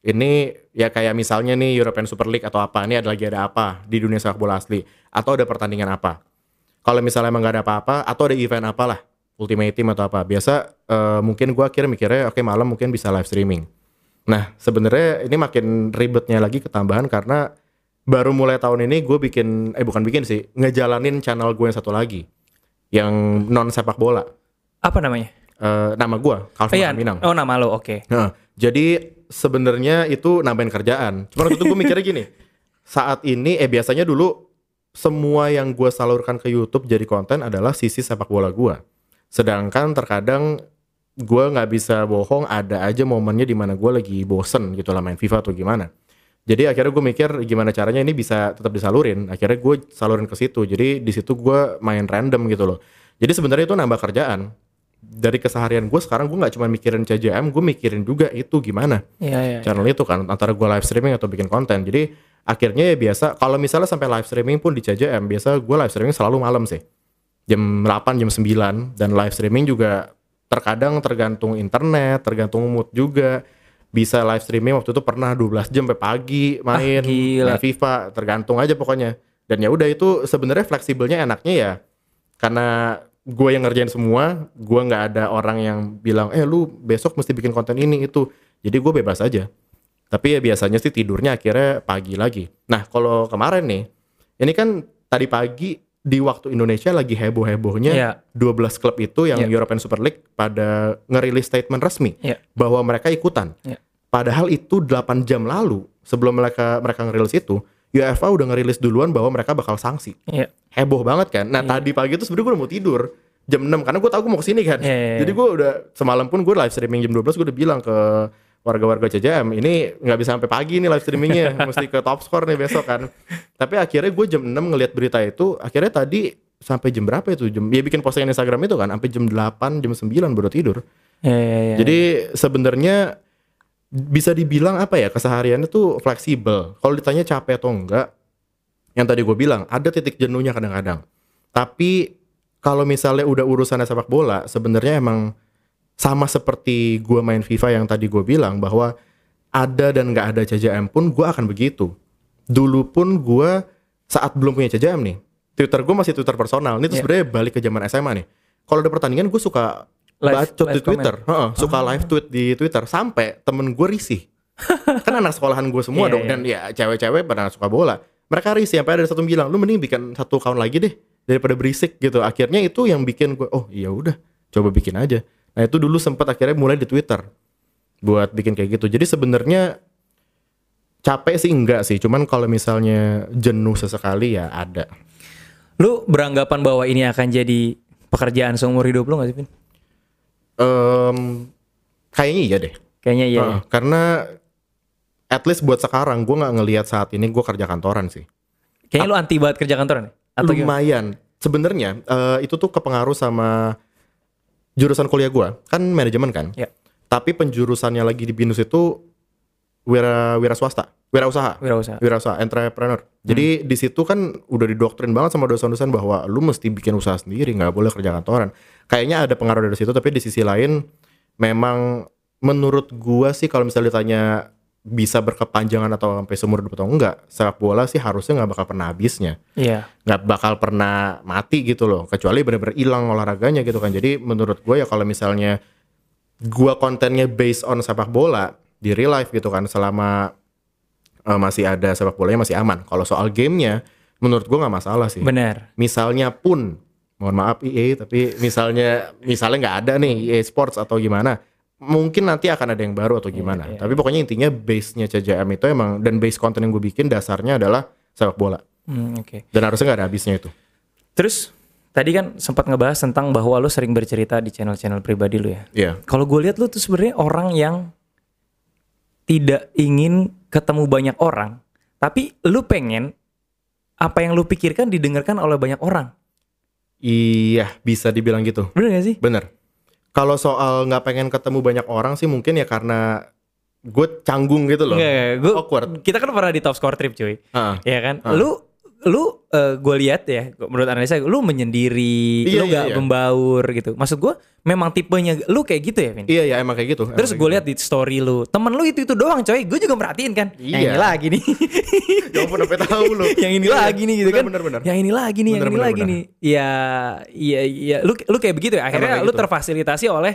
ini ya kayak misalnya nih European Super League atau apa ini ada lagi ada apa di dunia sepak bola asli atau ada pertandingan apa kalau misalnya emang gak ada apa-apa atau ada event apalah Ultimate Team atau apa biasa eh, mungkin gue akhirnya mikirnya oke malam mungkin bisa live streaming Nah, sebenarnya ini makin ribetnya lagi ketambahan karena baru mulai tahun ini gue bikin, eh bukan bikin sih, ngejalanin channel gue yang satu lagi, yang non sepak bola. Apa namanya? Eh, nama gue, Oh, Calvin iya. Minang. oh nama lo, oke. Nah, jadi sebenarnya itu nambahin kerjaan. Cuma waktu itu gue mikirnya gini, saat ini, eh biasanya dulu semua yang gue salurkan ke YouTube jadi konten adalah sisi sepak bola gue. Sedangkan terkadang gue nggak bisa bohong, ada aja momennya di mana gue lagi bosen gitu lah main FIFA atau gimana. Jadi akhirnya gue mikir gimana caranya ini bisa tetap disalurin. Akhirnya gue salurin ke situ. Jadi di situ gue main random gitu loh. Jadi sebenarnya itu nambah kerjaan. Dari keseharian gue sekarang gue nggak cuma mikirin CJM, gue mikirin juga itu gimana Iya, iya. channel itu kan antara gue live streaming atau bikin konten. Jadi akhirnya ya biasa kalau misalnya sampai live streaming pun di CJM biasa gue live streaming selalu malam sih. Jam 8, jam 9 dan live streaming juga terkadang tergantung internet, tergantung mood juga. Bisa live streaming waktu itu pernah 12 jam sampai pagi main, Ah, gila. main FIFA, tergantung aja pokoknya. Dan ya udah itu sebenarnya fleksibelnya enaknya ya karena gue yang ngerjain semua, gue nggak ada orang yang bilang, eh lu besok mesti bikin konten ini itu. Jadi gue bebas aja. Tapi ya biasanya sih tidurnya akhirnya pagi lagi. Nah kalau kemarin nih, ini kan tadi pagi di waktu Indonesia lagi heboh-hebohnya Iya. 12 klub itu yang Iya. European Super League pada ngerilis statement resmi Iya. bahwa mereka ikutan. Iya. Padahal itu 8 jam lalu sebelum mereka mereka ngerilis itu, UEFA udah ngerilis duluan bahwa mereka bakal sanksi Iya. heboh banget kan. Nah tadi pagi itu sebenarnya gue udah mau tidur jam 6 karena gue tahu gue mau ke sini kan. Iya, iya, iya. Jadi gue udah semalam pun gue live streaming jam 12 gue udah bilang ke warga-warga CJM ini nggak bisa sampai pagi nih live streamingnya mesti ke top score nih besok kan. Tapi akhirnya gue jam 6 ngelihat berita itu akhirnya tadi sampai jam berapa itu jam ya bikin postingan Instagram itu kan sampai jam 8 jam 9 baru tidur. Iya, iya, iya. Jadi sebenarnya bisa dibilang apa ya kesehariannya tuh fleksibel. Kalau ditanya capek atau enggak, yang tadi gue bilang ada titik jenuhnya kadang-kadang. Tapi kalau misalnya udah urusannya sepak bola, sebenarnya emang sama seperti gue main FIFA yang tadi gue bilang bahwa ada dan nggak ada CJM pun gue akan begitu. Dulu pun gue saat belum punya CJM nih, Twitter gue masih Twitter personal. Ini tuh Iya. sebenarnya balik ke zaman SMA nih. Kalau ada pertandingan gue suka Live- bacot live di Twitter, Heeh, suka Oh. live tweet di Twitter sampai temen gue risih. kan anak sekolahan gue semua Iya, dong iya. dan ya cewek-cewek pada suka bola. Mereka risih sampai ada satu bilang, lu mending bikin satu account lagi deh daripada berisik gitu. Akhirnya itu yang bikin gue, oh iya udah, coba bikin aja. Nah itu dulu sempat akhirnya mulai di Twitter buat bikin kayak gitu. Jadi sebenarnya capek sih enggak sih, cuman kalau misalnya jenuh sesekali ya ada. Lu beranggapan bahwa ini akan jadi pekerjaan seumur hidup lu gak sih, Vin? Em, kayaknya iya deh. Kayaknya iya. Heeh, karena at least buat sekarang gue nggak ngelihat saat ini gue kerja kantoran sih. Kayaknya lu anti banget kerja kantoran ya? Atau? Lumayan. Sebenarnya eh, itu tuh kepengaruh sama jurusan kuliah gue kan manajemen kan. Ya. Tapi penjurusannya lagi di binus itu wira wira swasta, wira usaha. Wirausaha. Wira usaha, entrepreneur. Jadi di situ kan udah didoktrin banget sama dosen-dosen bahwa lu mesti bikin usaha sendiri, nggak boleh kerja kantoran. Kayaknya ada pengaruh dari situ, tapi di sisi lain memang menurut gua sih kalau misalnya ditanya bisa berkepanjangan atau sampai seumur hidup atau enggak, sepak bola sih harusnya nggak bakal pernah habisnya, Iya. nggak bakal pernah mati gitu loh, kecuali bener-bener hilang olahraganya gitu kan. Jadi menurut gua ya kalau misalnya gua kontennya based on sepak bola di real life gitu kan selama eh, masih ada sepak bolanya masih aman. Kalau soal gamenya menurut gua nggak masalah sih. Benar. Misalnya pun mohon maaf EA tapi misalnya misalnya nggak ada nih EA Sports atau gimana mungkin nanti akan ada yang baru atau gimana iya. tapi pokoknya intinya base-nya CJM itu emang dan base konten yang gue bikin dasarnya adalah sepak bola Hmm, oke. dan harusnya nggak ada habisnya itu Terus tadi kan sempat ngebahas tentang bahwa lu sering bercerita di channel-channel pribadi lu ya. Iya Kalau gue lihat lu tuh sebenarnya orang yang tidak ingin ketemu banyak orang, tapi lu pengen apa yang lu pikirkan didengarkan oleh banyak orang. iya bisa dibilang gitu Bener gak sih? bener kalau soal nggak pengen ketemu banyak orang sih mungkin ya karena gue canggung gitu loh Enggak, gue awkward kita kan pernah di top score trip cuy. Ah. Ya kan? Ah. Lu lu gue lihat ya menurut analisa lu menyendiri, Iya, lu iya, nggak iya. membaur gitu. Maksud gue memang tipenya lu kayak gitu ya, Vin? iya ya emang kayak gitu Terus gue kayak lihat di story lu, temen lu itu itu doang coy. Gue juga merhatiin kan. Yang Iya. ini lagi nih. gitu. ya ampun sampai tahu lu yang ini Iya, lagi nih gitu bener, kan. bener bener Yang ini lagi nih, yang Bener, ini bener, lagi bener. nih. Iya, iya, iya. Lu lu kayak begitu ya. Akhirnya lu gitu. terfasilitasi oleh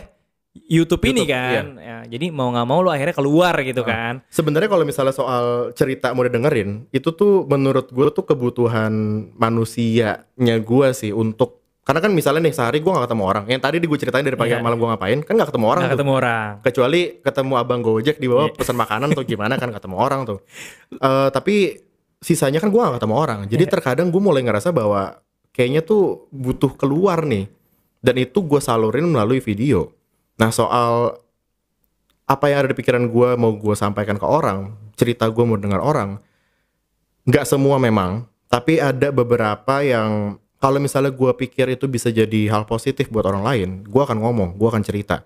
YouTube, ini YouTube, kan. Ya, jadi mau nggak mau lu akhirnya keluar gitu kan. Sebenarnya kalau misalnya soal cerita mau didengerin, itu tuh menurut gue tuh kebutuhan manusianya gue sih untuk karena kan misalnya nih sehari gue gak ketemu orang. Yang tadi di gue ceritain dari pagi Iya. sampai malam gue ngapain, kan gak ketemu orang Nggak tuh. ketemu orang. Kecuali ketemu abang Gojek di Iya. bawah pesan makanan atau gimana kan ketemu orang tuh. Eh tapi sisanya kan gue gak ketemu orang. Jadi Iya. terkadang gue mulai ngerasa bahwa kayaknya tuh butuh keluar nih. Dan itu gue salurin melalui video. Nah soal apa yang ada di pikiran gue mau gue sampaikan ke orang, cerita gue mau dengar orang, nggak semua memang, tapi ada beberapa yang kalau misalnya gue pikir itu bisa jadi hal positif buat orang lain, gue akan ngomong, gue akan cerita.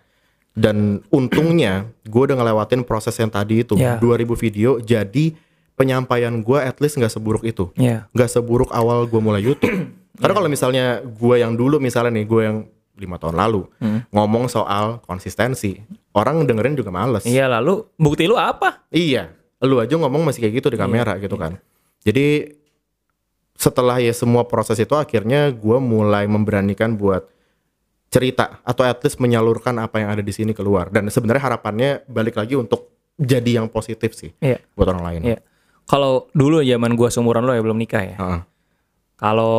Dan untungnya gue udah ngelewatin proses yang tadi itu, Ya. 2000 video, jadi penyampaian gue at least nggak seburuk itu, Iya. nggak seburuk awal gue mulai YouTube. Karena kalau misalnya gue yang dulu misalnya nih, gue yang lima tahun lalu Hmm. ngomong soal konsistensi, orang dengerin juga males. Iya lalu bukti lu apa? Iya, lu aja ngomong masih kayak gitu di kamera gitu kan. Jadi setelah ya semua proses itu akhirnya gua mulai memberanikan buat cerita atau at least menyalurkan apa yang ada di sini keluar. Dan sebenarnya harapannya balik lagi untuk jadi yang positif sih Iya. buat orang lain. Iya. Kalau dulu zaman gua seumuran lo ya belum nikah ya. Heeh. Kalau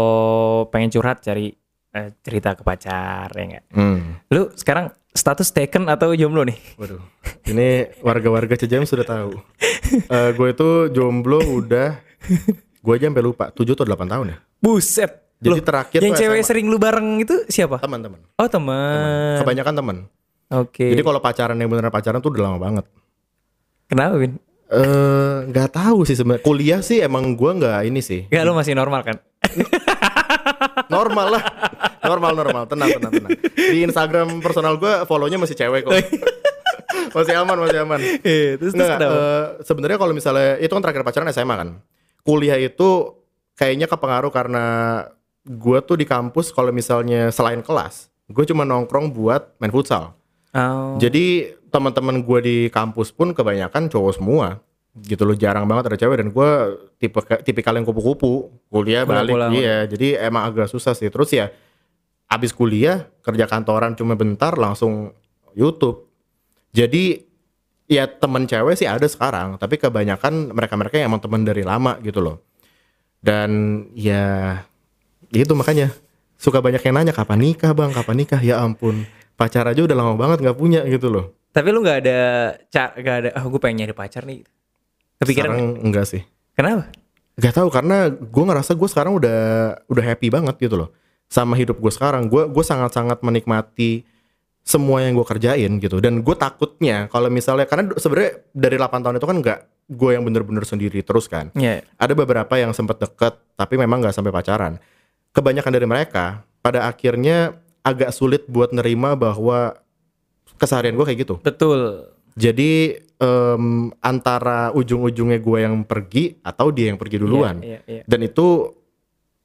pengen curhat cari eh, cerita ke pacar ya enggak? Hmm. Lu sekarang status taken atau jomblo nih? Waduh, ini warga-warga Cijem sudah tahu. Eh gue itu jomblo udah, gue aja sampai lupa, 7 atau 8 tahun ya. Buset. Jadi Loh, terakhir yang cewek SMA. sering lu bareng itu siapa? Teman-teman. Oh teman. Kebanyakan teman. Oke. Jadi kalau pacaran yang beneran pacaran tuh udah lama banget. Kenapa Win? Eh, nggak tahu sih sebenarnya. Kuliah sih emang gua nggak ini sih. Gak lu masih normal kan? Normal lah. Normal normal. Tenang tenang tenang. Di Instagram personal gua follow-nya masih cewek kok. masih aman masih aman. Terus Nggak, eh, sebenarnya kalau misalnya itu kan terakhir pacaran SMA kan. Kuliah itu kayaknya kepengaruh karena gua tuh di kampus kalau misalnya selain kelas, gue cuma nongkrong buat main futsal. Oh. Jadi teman-teman gue di kampus pun kebanyakan cowok semua gitu loh jarang banget ada cewek dan gue tipe tipikal yang kupu-kupu. Kuliah balik pulang. iya jadi emang agak susah sih. Terus ya abis kuliah kerja kantoran cuma bentar langsung YouTube. Jadi ya temen cewek sih ada sekarang tapi kebanyakan mereka-mereka yang emang temen dari lama gitu loh. Dan ya itu makanya suka banyak yang nanya kapan nikah bang? Kapan nikah? Ya ampun pacar aja udah lama banget nggak punya gitu loh. Tapi lu gak ada ca gak ada ah gue pengen nyari pacar nih. Kepikiran? sekarang nggak? enggak sih Kenapa? Gak tahu karena gue ngerasa gue sekarang udah udah happy banget gitu loh sama hidup gue sekarang gue gue sangat sangat menikmati semua yang gue kerjain gitu dan gue takutnya kalau misalnya karena sebenarnya dari 8 tahun itu kan nggak gue yang bener-bener sendiri terus kan Iya. ada beberapa yang sempat deket tapi memang nggak sampai pacaran kebanyakan dari mereka pada akhirnya agak sulit buat nerima bahwa keseharian gue kayak gitu Betul. jadi em, antara ujung-ujungnya gue yang pergi atau dia yang pergi duluan Iya, iya, iya. dan itu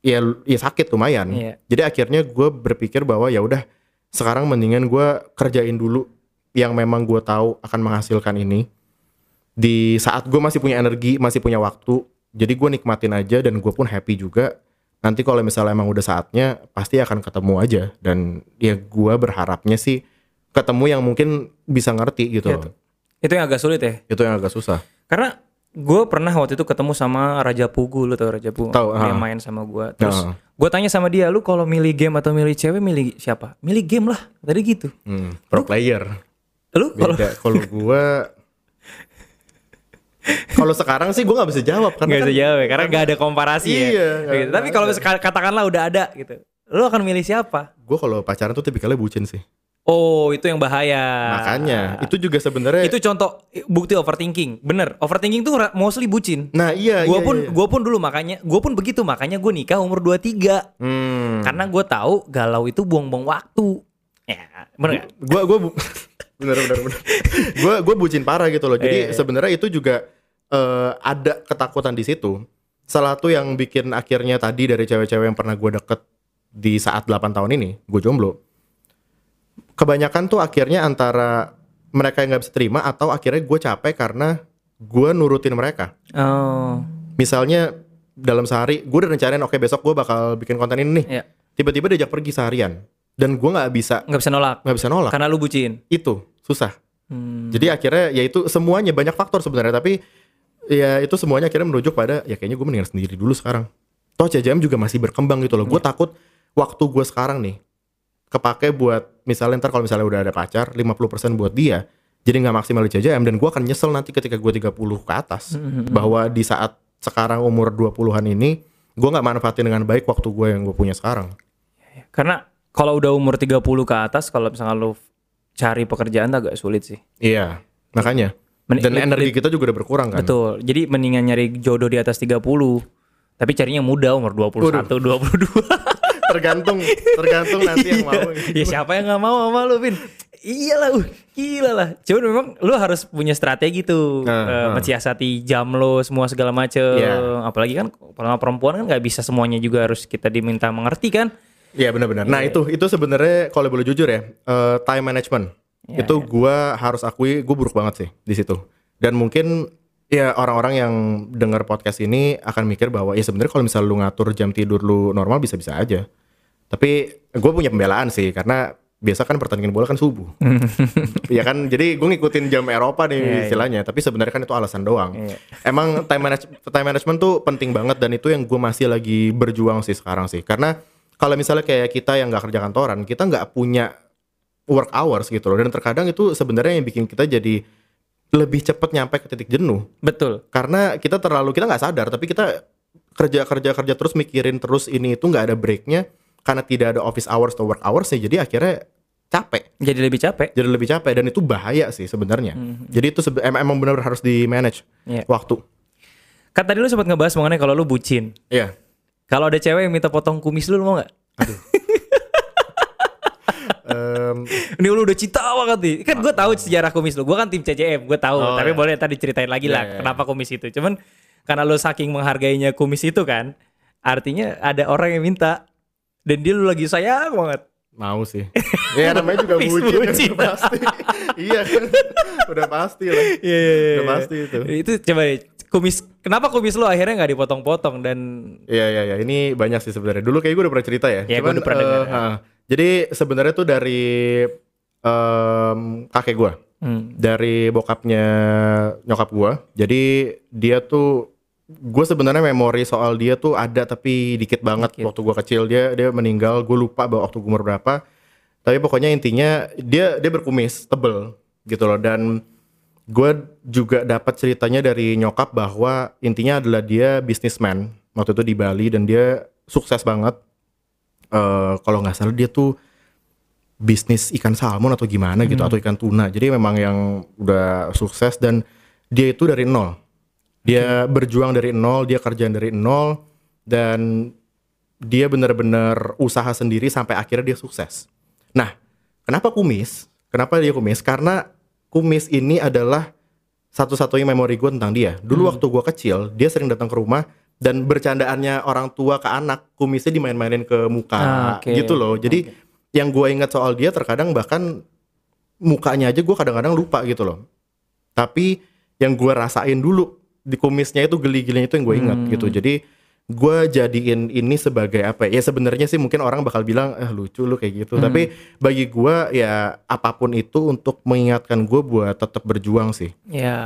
ya ya sakit lumayan Iya. jadi akhirnya gue berpikir bahwa ya udah sekarang mendingan gue kerjain dulu yang memang gue tahu akan menghasilkan ini di saat gue masih punya energi masih punya waktu jadi gue nikmatin aja dan gue pun happy juga nanti kalau misalnya emang udah saatnya pasti akan ketemu aja dan ya gue berharapnya sih ketemu yang mungkin bisa ngerti gitu tuh. Itu yang agak sulit ya. itu yang agak susah Karena gue pernah waktu itu ketemu sama Raja Pugu lu tau Raja Pugu Tahu, dia ah. main sama gue terus Ah. Gue tanya sama dia, lu kalau milih game atau milih cewek milih siapa? Milih game lah. Tadi gitu. Hmm, pro player. Lu kalau. Kalau gua kalau sekarang sih gua nggak bisa jawab karena nggak kan bisa jawab ya, karena nggak ada komparasi Iya, ya. nggak- Gitu. Tapi kalau katakanlah udah ada gitu, lu akan milih siapa? gua kalau pacaran tuh tipikalnya bucin sih. Oh, itu yang bahaya. Makanya itu juga sebenarnya itu contoh bukti overthinking. Bener, overthinking tuh mostly bucin. Nah, iya Gue iya, pun iya. gua pun dulu makanya gue pun begitu makanya gue nikah umur 23 Hmm. karena gue tahu galau itu buang-buang waktu. Ya, bener gua gua bu- bener bener bener. gua gua bucin parah gitu loh. Jadi Iya, iya. sebenarnya itu juga eh, ada ketakutan di situ. Salah satu yang bikin akhirnya tadi dari cewek-cewek yang pernah gua deket di saat 8 tahun ini, gue jomblo. Kebanyakan tuh akhirnya antara mereka yang nggak bisa terima atau akhirnya gue capek karena gue nurutin mereka. Oh, Misalnya dalam sehari gue udah rencanain oke besok gue bakal bikin konten ini nih. ya Tiba-tiba diajak pergi seharian dan gue nggak bisa nggak bisa nolak nggak bisa nolak. karena lu bucin. Itu susah. Hmm. Jadi akhirnya ya itu semuanya banyak faktor sebenarnya tapi ya itu semuanya akhirnya merujuk pada ya kayaknya gue mendingan sendiri dulu sekarang. Toh CJM juga masih berkembang gitu loh. Gue Iya. takut waktu gue sekarang nih kepake buat misalnya ntar kalau misalnya udah ada pacar 50% buat dia jadi nggak maksimal di CJM dan gue akan nyesel nanti ketika gue 30 ke atas Hmm, bahwa di saat sekarang umur 20-an ini gue nggak manfaatin dengan baik waktu gue yang gue punya sekarang. Karena kalau udah umur 30 ke atas kalau misalnya lu cari pekerjaan agak sulit sih. Iya, makanya. Men- Dan energi kita juga udah berkurang kan. Betul. Jadi mendingan nyari jodoh di atas 30. Tapi carinya muda umur 21, 22. tergantung tergantung nanti yang mau. ya siapa yang nggak mau sama lu, Vin? Iyalah, uh, gila lah. Cuman memang lu harus punya strategi tuh, Nah, eh, nah. mensiasati jam lo semua segala macem. Iya. Apalagi kan kalau perempuan kan nggak bisa semuanya juga harus kita diminta mengerti kan? Iya benar-benar. Nah itu itu sebenarnya kalau boleh jujur ya eh, time management Iya, itu gua harus akui gue buruk banget sih di situ. Dan mungkin ya orang-orang yang dengar podcast ini akan mikir bahwa ya sebenarnya kalau misalnya lu ngatur jam tidur lu normal bisa-bisa aja. Tapi gue punya pembelaan sih karena biasa kan pertandingan bola kan subuh. ya kan jadi gue ngikutin jam Eropa nih Iya, iya. istilahnya. Tapi sebenarnya kan itu alasan doang. Iya. Emang time manage time management tuh penting banget dan itu yang gue masih lagi berjuang sih sekarang sih. Karena kalau misalnya kayak kita yang nggak kerja kantoran, kita nggak punya work hours gitu loh. Dan terkadang itu sebenarnya yang bikin kita jadi lebih cepat nyampe ke titik jenuh. Betul. Karena kita terlalu kita nggak sadar, tapi kita kerja kerja kerja terus mikirin terus ini itu nggak ada breaknya karena tidak ada office hours atau work hours sih. Jadi akhirnya capek Jadi lebih capek. jadi lebih capek dan itu bahaya sih sebenarnya. Jadi itu em- emang benar harus di manage Iya. waktu. Kan tadi lu sempat ngebahas mengenai kalau lu bucin. Iya. Kalau ada cewek yang minta potong kumis lu, lu mau nggak? Em, Ini lu udah cinta banget nih. Kan gue tahu sejarah kumis lu. Gue kan tim CJM, gue tahu. Oh, Tapi iya. boleh tadi ceritain lagi lah Iya, iya, kenapa kumis itu. Cuman karena lu saking menghargainya kumis itu kan, artinya ada orang yang minta dan dia lu lagi sayang banget. mau sih. ya namanya juga bucin, bucin. pasti. iya kan. Udah pasti lah. Iya, iya, Udah pasti itu. Itu coba deh, kumis. Kenapa kumis lu akhirnya nggak dipotong-potong dan Iya iya iya ini banyak sih sebenarnya. Dulu kayak gue udah pernah cerita ya. Iya, gua udah pernah eh, dengar. ha. Jadi sebenarnya tuh dari em, kakek gue, hmm, dari bokapnya nyokap gue. Jadi dia tuh gue sebenarnya memori soal dia tuh ada tapi dikit banget Dikit. waktu gue kecil. Dia dia meninggal gue lupa bahwa waktu gue umur berapa. Tapi pokoknya intinya dia dia berkumis tebel gitu loh. Dan gue juga dapat ceritanya dari nyokap bahwa intinya adalah dia bisnisman waktu itu di Bali dan dia sukses banget Eh kalau nggak salah dia tuh bisnis ikan salmon atau gimana gitu atau ikan tuna. Jadi memang yang udah sukses dan dia itu dari nol. Dia berjuang dari nol dia kerjaan dari nol dan dia benar-benar usaha sendiri sampai akhirnya dia sukses. Nah kenapa kumis? Kenapa dia kumis? Karena kumis ini adalah satu-satunya memori gue tentang dia. Dulu waktu gue kecil, dia sering datang ke rumah dan bercandaannya orang tua ke anak, kumisnya dimain-mainin ke muka, Ah, oke. gitu loh. Jadi yang gue ingat soal dia terkadang bahkan mukanya aja gue kadang-kadang lupa gitu loh. Tapi yang gue rasain dulu di kumisnya itu geli-gelinya itu yang gue ingat Hmm. gitu. Jadi gue jadiin ini sebagai apa ya? Ya sebenarnya sih mungkin orang bakal bilang eh lucu lu kayak gitu. Tapi bagi gue ya apa pun itu untuk mengingatkan gue buat tetap berjuang sih. Ya,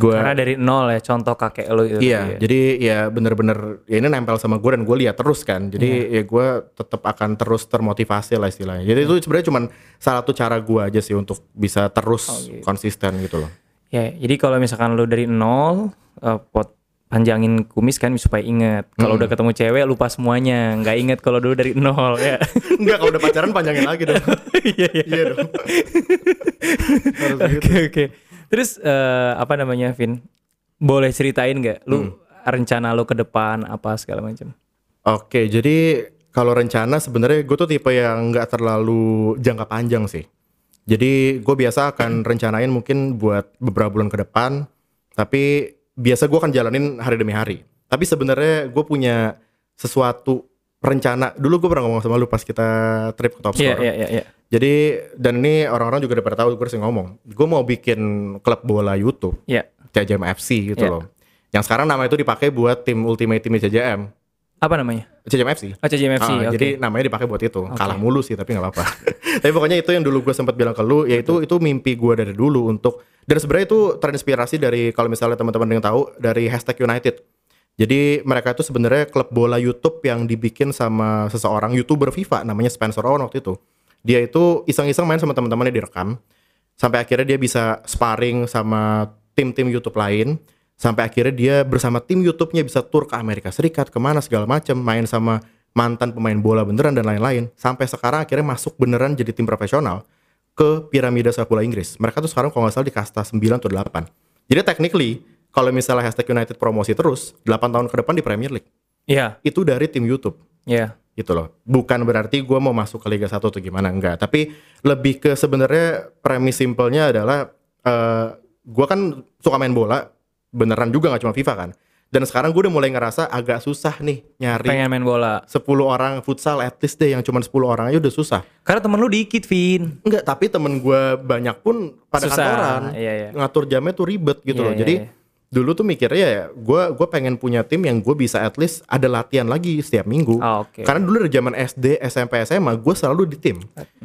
Gua- karena dari nol ya contoh kakek lu itu. Iya, jadi ya bener-bener ya ini nempel sama gue dan gue lihat terus kan. Jadi ya gue tetap akan terus termotivasi lah istilahnya. Jadi itu sebenarnya cuman salah satu cara gue aja sih untuk bisa terus konsisten gitu loh. Ya, jadi kalau misalkan lu dari nol eh, pot panjangin kumis kan supaya inget. Kalau udah ketemu cewek lupa semuanya, nggak inget kalau dulu dari nol ya. Enggak kalau udah pacaran panjangin lagi dong. Iya iya. Iya dong. Oke begitu. oke. Terus eh, apa namanya, Vin? Boleh ceritain nggak lu rencana lu ke depan apa segala macam? Oke, jadi kalau rencana sebenarnya gue tuh tipe yang nggak terlalu jangka panjang sih. Jadi gue biasa akan rencanain mungkin buat beberapa bulan ke depan, tapi biasa gue akan jalanin hari demi hari. Tapi sebenarnya gue punya sesuatu rencana. Dulu gue pernah ngomong sama lu pas kita trip ke Top Iya Score. iya iya iya. Jadi dan ini orang-orang juga udah pada tahu gue sering ngomong. Gue mau bikin klub bola YouTube, Iya. CJM FC gitu Iya. loh. Yang sekarang nama itu dipakai buat tim Ultimate Team CJM, Apa namanya? CJM FC. Oh, CJMFC. Ah, oke. Jadi namanya dipakai buat itu. Kalah mulu sih tapi nggak apa-apa. tapi pokoknya itu yang dulu gue sempat bilang ke lu, yaitu itu mimpi gue dari dulu untuk dan sebenarnya itu terinspirasi dari kalau misalnya teman-teman yang tahu dari hashtag United. Jadi mereka itu sebenarnya klub bola YouTube yang dibikin sama seseorang youtuber FIFA namanya Spencer Owen waktu itu. Dia itu iseng-iseng main sama teman-temannya direkam sampai akhirnya dia bisa sparring sama tim-tim YouTube lain sampai akhirnya dia bersama tim YouTube-nya bisa tur ke Amerika Serikat ke mana segala macam main sama mantan pemain bola beneran dan lain-lain. Sampai sekarang akhirnya masuk beneran jadi tim profesional ke piramida sepak bola Inggris. Mereka tuh sekarang kalau nggak salah di kasta 9 atau 8 jadi technically kalau misalnya hashtag United promosi terus 8 tahun ke depan di Premier League. Iya, itu dari tim YouTube. Iya. gitu loh. Bukan berarti gue mau masuk ke Liga 1 atau gimana enggak, tapi lebih ke sebenarnya premis simpelnya adalah eh gue kan suka main bola beneran juga nggak cuma FIFA kan. Dan sekarang gue udah mulai ngerasa agak susah nih nyari Pengen main bola. 10 orang futsal at least deh yang cuma 10 orang aja udah susah. Karena temen lu dikit, Vin. Enggak, tapi temen gue banyak pun pada Susah, kantoran. iya, iya. Ngatur jamnya tuh ribet gitu Iya, loh. iya, Jadi iya. dulu tuh mikirnya ya gue gue pengen punya tim yang gue bisa at least ada latihan lagi setiap minggu. Ah, oke. Karena dulu dari zaman SD, SMP, SMA gue selalu di tim.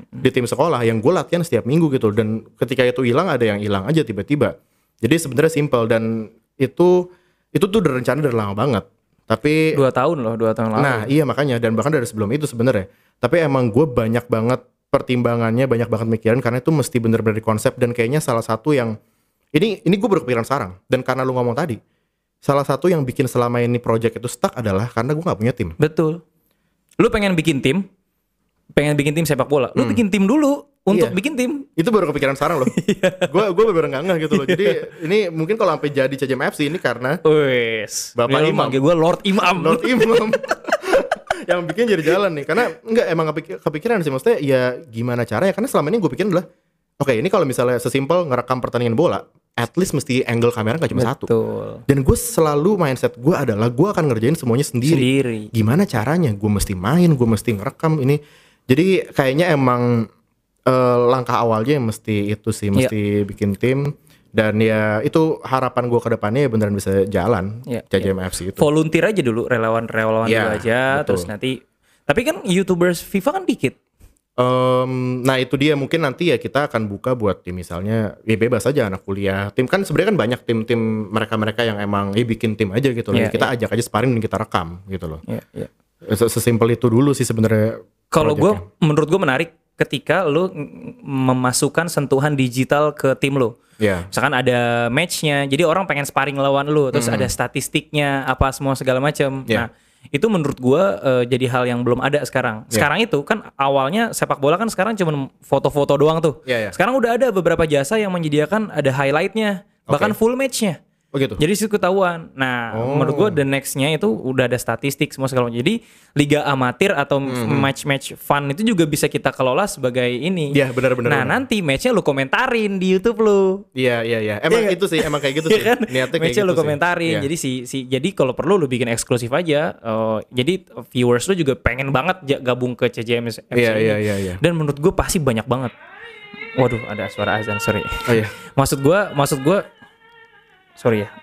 Di tim sekolah yang gue latihan setiap minggu gitu dan ketika itu hilang ada yang hilang aja tiba-tiba. Jadi sebenarnya simple dan itu itu tuh udah rencana dari lama banget. Tapi Dua tahun loh, dua tahun lalu. Nah iya makanya dan bahkan dari sebelum itu sebenarnya. Tapi emang gue banyak banget pertimbangannya, banyak banget mikirin karena itu mesti bener-bener di konsep dan kayaknya salah satu yang ini ini gue baru kepikiran sekarang dan karena lu ngomong tadi salah satu yang bikin selama ini project itu stuck adalah karena gue nggak punya tim. Betul. Lu pengen bikin tim, pengen bikin tim sepak bola. Lu bikin tim dulu untuk Iya. bikin tim. Itu baru kepikiran sekarang loh. Gue gue bener-bener nggak ngeh gitu loh. Jadi ini mungkin kalau sampai jadi CJM FC ini karena Wes. Bapak Dia Imam. gue Lord Imam. Lord Imam yang bikin jadi jalan nih karena enggak emang kepik- kepikiran sih maksudnya ya gimana caranya karena selama ini gue pikirin adalah oke ini kalau misalnya sesimpel ngerekam pertandingan bola at least mesti angle kamera nggak cuma satu Betul. dan gue selalu mindset gue adalah gue akan ngerjain semuanya sendiri. Sendiri. gimana caranya gue mesti main gue mesti ngerekam ini jadi kayaknya emang eh, langkah awalnya mesti itu sih mesti bikin tim dan ya itu harapan gue ke depannya ya beneran bisa jalan Iya, CJM FC itu Volunteer aja dulu, relawan-relawan Iya, dulu aja. betul. Terus nanti. Tapi kan YouTubers FIFA kan dikit. Em, nah itu dia mungkin nanti ya kita akan buka buat tim misalnya ya bebas aja anak kuliah tim kan sebenarnya kan banyak tim-tim mereka-mereka yang emang ya bikin tim aja gitu loh Iya, kita ajak aja sparring dan kita rekam gitu loh Iya, iya. Ses- sesimpel itu dulu sih sebenarnya Kalau gue, menurut gue menarik ketika lu memasukkan sentuhan digital ke tim lu. ya Misalkan ada matchnya, jadi orang pengen sparring lawan lu, terus ada statistiknya, apa semua segala macam. Iya. Nah, itu menurut gua eh, jadi hal yang belum ada sekarang. Iya. Sekarang itu kan awalnya sepak bola kan sekarang cuma foto-foto doang tuh. Iya, iya. Sekarang udah ada beberapa jasa yang menyediakan ada highlightnya, bahkan Oke. full matchnya. Oh gitu Jadi situ ketahuan. Nah, Oh. menurut gua the nextnya itu udah ada statistik semua segala macam. Jadi liga amatir atau Hmm, match-match fun itu juga bisa kita kelola sebagai ini. Iya, benar, benar, Nah, benar. nanti matchnya lu komentarin di YouTube lu. iya iya iya emang Iya itu sih emang kayak gitu Iya sih kan? niatnya kayak Match-nya gitu lu komentarin. Iya. Jadi si si jadi kalau perlu lu bikin eksklusif aja. Oh, jadi viewers lu juga pengen banget gabung ke CJM FC Iya, iya, iya, iya. Dan menurut gue pasti banyak banget. Waduh, ada suara azan, sorry. oh iya maksud gua, maksud gua sorry ya.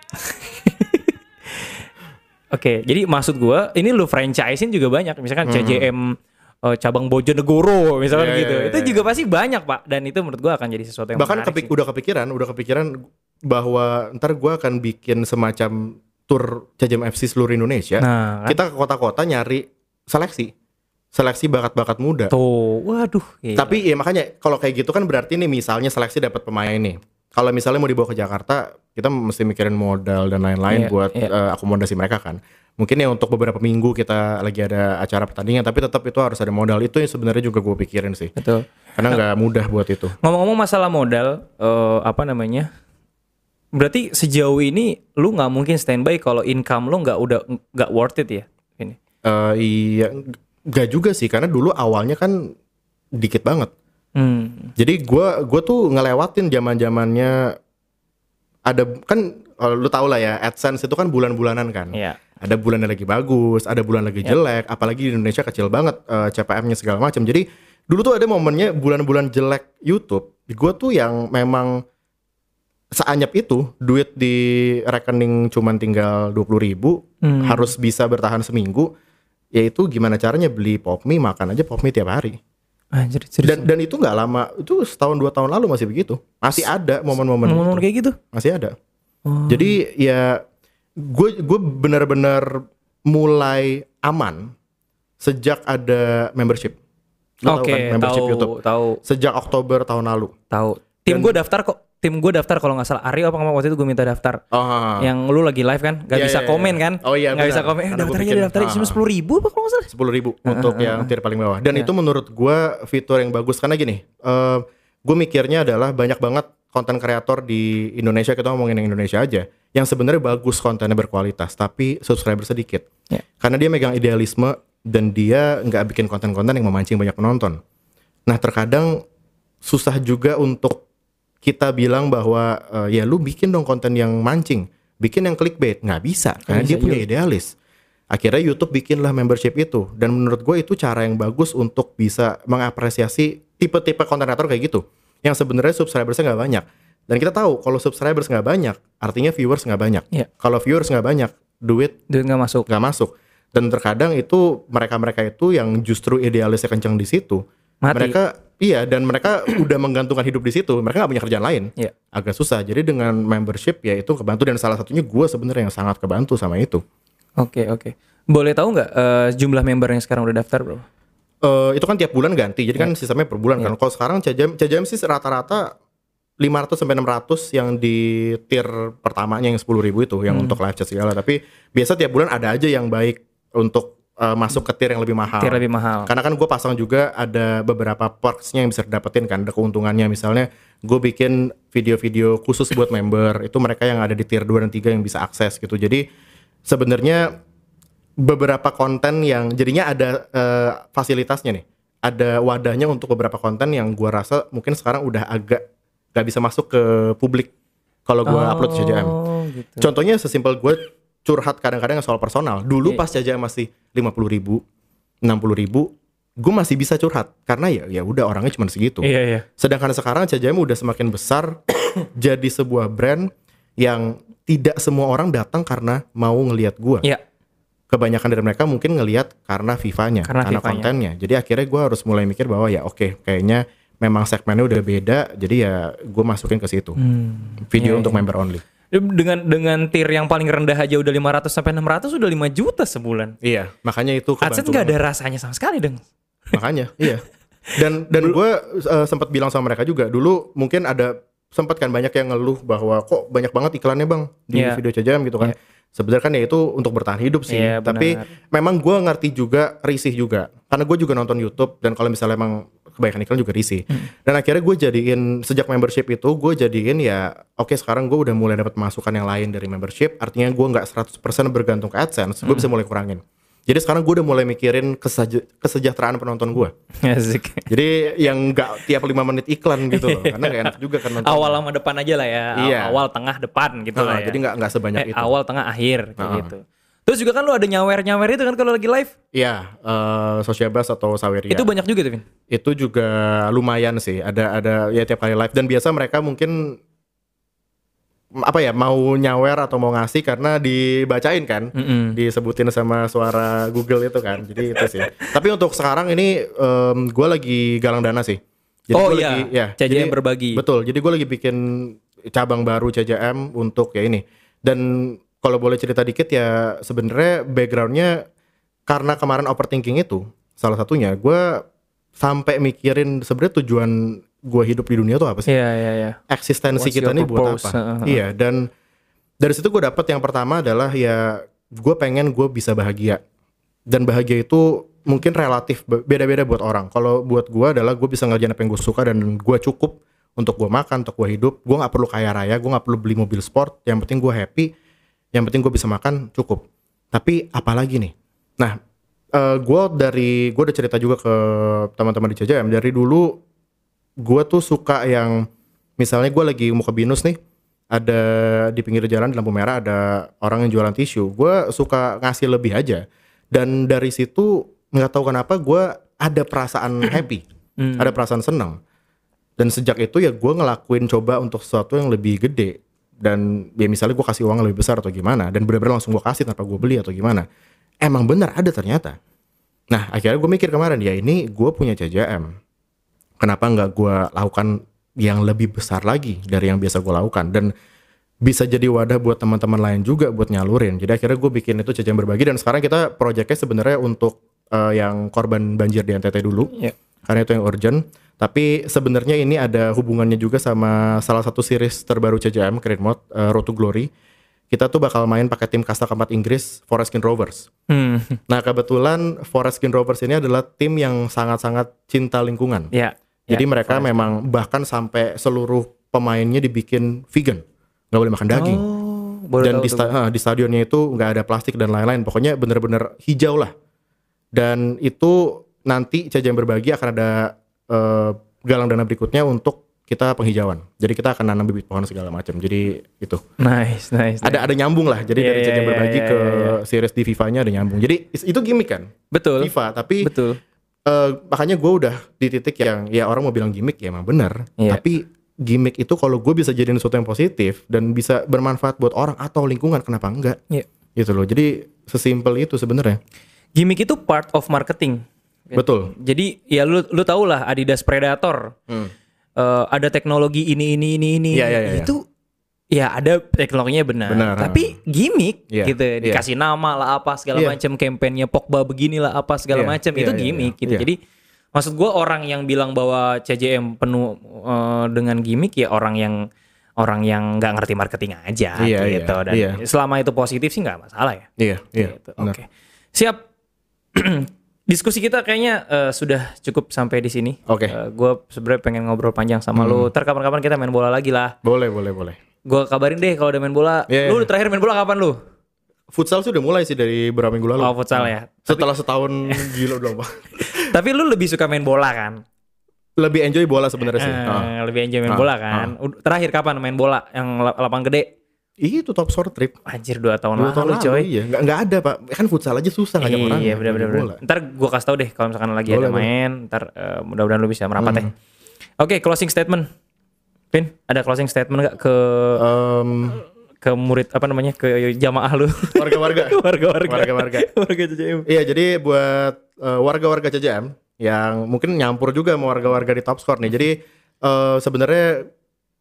Oke, jadi maksud gua ini lu franchisein juga banyak, misalkan CJM eh, cabang Bojonegoro misalkan Iya, gitu. iya, itu iya, juga pasti banyak, Pak. Dan itu menurut gua akan jadi sesuatu yang bahkan kepik- sih. udah kepikiran udah kepikiran bahwa ntar gue akan bikin semacam tour CJM FC seluruh Indonesia Nah, kan? kita ke kota-kota nyari seleksi seleksi bakat-bakat muda tuh, waduh. gila. tapi ya makanya kalau kayak gitu kan berarti nih misalnya seleksi dapat pemain nih kalau misalnya mau dibawa ke Jakarta kita mesti mikirin modal dan lain-lain Iya, buat iya. eh, akomodasi mereka kan mungkin ya untuk beberapa minggu kita lagi ada acara pertandingan tapi tetap itu harus ada modal itu yang sebenarnya juga gue pikirin sih betul. karena nggak mudah buat itu Ngomong-ngomong masalah modal, eh, apa namanya? Berarti sejauh ini lu nggak mungkin standby kalau income lu nggak udah nggak worth it ya? Ini. Eh iya, nggak juga sih karena dulu awalnya kan dikit banget. Hmm. Jadi gua gua tuh ngelewatin zaman zamannya ada kan kalau lu tau lah ya AdSense itu kan bulan-bulanan kan. Iya. Ada bulan yang lagi bagus, ada bulan lagi jelek, apalagi di Indonesia kecil banget eh, CPM-nya segala macam. Jadi dulu tuh ada momennya bulan-bulan jelek YouTube, gua tuh yang memang seanyap itu duit di rekening cuman tinggal 20.000 ribu Hmm. harus bisa bertahan seminggu yaitu gimana caranya beli pop mie makan aja pop mie tiap hari Anjir, serius. dan dan itu nggak lama itu setahun dua tahun lalu masih begitu masih ada momen-momen gitu. kayak gitu. masih ada Oh. jadi ya gue gue benar-benar mulai aman sejak ada membership tahu Oke, kan membership tahu, YouTube tahu, sejak Oktober tahun lalu tahu. Tim gue daftar kok. Tim gue daftar kalau nggak salah Aryo apa nggak waktu itu gue minta daftar. oh Yang lu lagi live kan, gak Iya, bisa iya, komen iya. kan? Oh, iya, Nggak bisa komen. Eh, daftarnya bikin- daftarnya cuma ah. sepuluh ribu apa kalau nggak salah? sepuluh ribu untuk yang tier paling bawah dan itu menurut gue fitur yang bagus karena gini eh gue mikirnya adalah banyak banget konten kreator di Indonesia kita ngomongin yang Indonesia aja yang sebenarnya bagus kontennya berkualitas tapi subscriber sedikit Ya. karena dia megang idealisme dan dia nggak bikin konten-konten yang memancing banyak penonton nah terkadang susah juga untuk kita bilang bahwa eh, ya lu bikin dong konten yang mancing bikin yang clickbait. Nggak bisa karena bisa, dia punya iya. idealis. Akhirnya YouTube bikinlah membership itu. Dan menurut gue itu cara yang bagus untuk bisa mengapresiasi tipe-tipe konten kreator kayak gitu. Yang sebenarnya subscribersnya nggak banyak. Dan kita tahu kalau subscribers nggak banyak artinya viewers nggak banyak. Iya. kalau viewers nggak banyak duit Duit nggak masuk. nggak masuk. Dan terkadang itu mereka-mereka itu yang justru idealisnya kencang di situ Mati. mereka iya dan mereka udah menggantungkan hidup di situ. Mereka nggak punya kerjaan lain. Iya. agak susah. Jadi dengan membership ya itu kebantu. Dan salah satunya gue sebenarnya yang sangat kebantu sama itu. Oke oke. Boleh tahu nggak eh, jumlah member yang sekarang udah daftar bro? Eh, itu kan tiap bulan ganti. Jadi kan sistemnya per bulan kan. Kalau sekarang CJM CJM sih rata-rata 500 sampai 600 yang di tier pertamanya yang 10.000 itu yang untuk live chat segala. Tapi biasa tiap bulan ada aja yang baik untuk eh, masuk ke tier yang lebih mahal Tier lebih mahal. Karena kan gue pasang juga ada beberapa perksnya yang bisa didapetin kan, ada keuntungannya. Misalnya gue bikin video-video khusus buat member, itu mereka yang ada di tier 2 dan 3 yang bisa akses gitu. Jadi sebenarnya beberapa konten yang jadinya ada eh, fasilitasnya nih, ada wadahnya untuk beberapa konten yang gue rasa mungkin sekarang udah agak gak bisa masuk ke publik kalau gue upload di CJM. Oh gitu. Contohnya sesimpel gue curhat kadang-kadang soal personal. Dulu Iya. pas CJM masih 50 ribu, 60 ribu, gue masih bisa curhat karena ya ya udah orangnya cuma segitu. Iya iya. Sedangkan sekarang CJM udah semakin besar, jadi sebuah brand yang tidak semua orang datang karena mau ngelihat gue. Iya. Kebanyakan dari mereka mungkin ngelihat karena FIFA-nya, Karena karena, FIFA-nya. kontennya. Jadi akhirnya gue harus mulai mikir bahwa ya oke, kayaknya memang segmennya udah beda, jadi ya gue masukin ke situ. Hmm. Video Iya, untuk iya. member only. Dengan dengan tier yang paling rendah aja udah 500 sampai 600 udah 5 juta sebulan. Iya, makanya itu AdSense nggak ada rasanya sama sekali dong. makanya iya dan dan gue sempat bilang sama mereka juga dulu mungkin ada sempat kan banyak yang ngeluh bahwa kok banyak banget iklannya bang di Iya. video CJM gitu kan sebenarnya kan ya itu untuk bertahan hidup sih Iya, tapi benar. memang gue ngerti juga risih juga karena gue juga nonton YouTube dan kalau misalnya emang kebanyakan iklan juga risih Hmm. dan akhirnya gue jadiin sejak membership itu gue jadiin ya oke sekarang gue udah mulai dapat masukan yang lain dari membership artinya gue nggak 100% bergantung ke AdSense gue Hmm. bisa mulai kurangin jadi sekarang gue udah mulai mikirin keseja- kesejahteraan penonton gue Asik. jadi yang nggak tiap lima menit iklan gitu loh, karena nggak enak juga kan nonton. Awal sama depan aja lah ya. Iya. Awal tengah depan gitu Nah, lah ya. Jadi nggak nggak sebanyak Eh, itu. awal tengah akhir kayak Heeh. gitu. Terus juga kan lu ada nyawer-nyawer itu kan kalau lagi live. Iya, eh Sociabas atau Saweria. Itu banyak juga tuh, Vin. itu juga lumayan sih. Ada ada ya tiap kali live dan biasa mereka mungkin apa ya mau nyawer atau mau ngasih karena dibacain kan, disebutin sama suara Google itu kan. Jadi itu sih. Tapi untuk sekarang ini gue lagi galang dana sih. Jadi Oh iya, lagi, ya, CJM berbagi. Betul. Jadi gue lagi bikin cabang baru CJM untuk ya ini. Dan kalau boleh cerita dikit ya sebenarnya backgroundnya karena kemarin overthinking itu salah satunya gue sampai mikirin sebenarnya tujuan gue hidup di dunia tuh apa sih? Iya iya iya. eksistensi What's kita your ini buat apa? Heeh. Iya dan dari situ gue dapet yang pertama adalah ya gue pengen gue bisa bahagia dan bahagia itu mungkin relatif be- beda-beda buat orang. Kalau buat gue adalah gue bisa ngerjain apa yang gue suka dan gue cukup untuk gue makan, untuk gue hidup. Gue nggak perlu kaya raya, gue nggak perlu beli mobil sport. Yang penting gue happy, yang penting gue bisa makan cukup. Tapi apalagi nih? Nah, eh gue dari gue udah cerita juga ke teman-teman di CJM dari dulu gue tuh suka yang misalnya gue lagi mau ke binus nih ada di pinggir jalan di lampu merah ada orang yang jualan tisu. Gue suka ngasih lebih aja. Dan dari situ nggak tahu kenapa gue ada perasaan happy. Ada perasaan senang dan sejak itu ya gue ngelakuin coba untuk sesuatu yang lebih gede dan ya misalnya gue kasih uang lebih besar atau gimana dan benar-benar langsung gue kasih tanpa gue beli atau gimana emang benar ada ternyata. Nah akhirnya gue mikir kemarin ya ini gue punya CJM kenapa nggak gue lakukan yang lebih besar lagi dari yang biasa gue lakukan? Dan bisa jadi wadah buat teman-teman lain juga buat nyalurin. Jadi akhirnya gue bikin itu CJM berbagi dan sekarang kita proyeknya sebenarnya untuk eh, yang korban banjir di NTT dulu. Iya. karena itu yang urgent tapi sebenarnya ini ada hubungannya juga sama salah satu series terbaru CJM Create Mode eh, Road to Glory kita tuh bakal main pakai tim kasta keempat Inggris Forest Green Rovers Hmm. nah kebetulan Forest Green Rovers ini adalah tim yang sangat-sangat cinta lingkungan Iya. jadi Ya, mereka memang bahkan sampai seluruh pemainnya dibikin vegan, nggak boleh makan daging. Oh, dan di, sta- ah, di stadionnya itu nggak ada plastik dan lain-lain. Pokoknya bener-bener hijau lah. Dan itu nanti CJM berbagi akan ada eh, galang dana berikutnya untuk kita penghijauan. Jadi kita akan nanam bibit pohon segala macam. Jadi itu Nice, nice. nice. ada ada nyambung lah. Jadi Iya, dari iya, CJM iya, berbagi iya, ke iya, series di FIFA-nya ada nyambung. Jadi itu gimmick kan? Betul. FIFA. Tapi Betul. Eh, makanya gue udah di titik yang ya orang mau bilang gimmick ya emang bener Iya. tapi gimmick itu kalau gue bisa jadiin sesuatu yang positif dan bisa bermanfaat buat orang atau lingkungan kenapa enggak Iya. gitu loh jadi sesimpel itu sebenarnya Gimmick itu part of marketing. Betul Jadi ya lu lu tau lah Adidas Predator. Eh, ada teknologi ini ini ini ini. Hmm. Iya, iya, iya. Itu ya ada teknologinya benar. Benar, Tapi gimmick Iya, gitu. iya. Dikasih nama lah apa segala Iya. macam kampanyenya Pogba beginilah apa segala Iya, macam. iya, Itu iya, gimmick iya. gitu. Iya. Jadi maksud gua orang yang bilang bahwa CJM penuh eh, dengan gimmick ya orang yang orang yang nggak ngerti marketing aja Iya, gitu iya, dan iya. selama itu positif sih nggak masalah ya. iya iya Gitu. Oke. Siap. Diskusi kita kayaknya eh, sudah cukup sampai di sini. Oke. gue sebenarnya pengen ngobrol panjang sama lu. Ntar kapan-kapan kita main bola lagi lah. boleh boleh boleh Gue kabarin deh kalau udah main bola. Iya, Lu iya. terakhir main bola kapan lu? futsal sih udah mulai sih dari beberapa minggu lalu Oh futsal ya. setelah setahun gila udah lama. Tapi lu lebih suka main bola kan? lebih enjoy bola sebenarnya sih Eh, Ah. Lebih enjoy main Ah, bola kan? Ud- Terakhir kapan main bola yang lap- lapangan gede? Itu top score trip Anjir 2 tahun dua lalu tahun lalu coy. iya nggak nggak ada pak kan futsal aja susah ngajak orang Iya benar benar. Ntar gue kasih tau deh kalau misalkan lagi ada Boleh, boleh. main. Ntar eh, mudah-mudahan lu bisa merapat ya. Oke closing statement. Pin ada closing statement gak ke Em, ke murid apa namanya ke jamaah lu? warga-warga Warga-warga. Warga-warga. Warga CCM. Iya, jadi buat eh, warga-warga CJM yang mungkin nyampur juga sama warga-warga di top score nih. Jadi eh, sebenarnya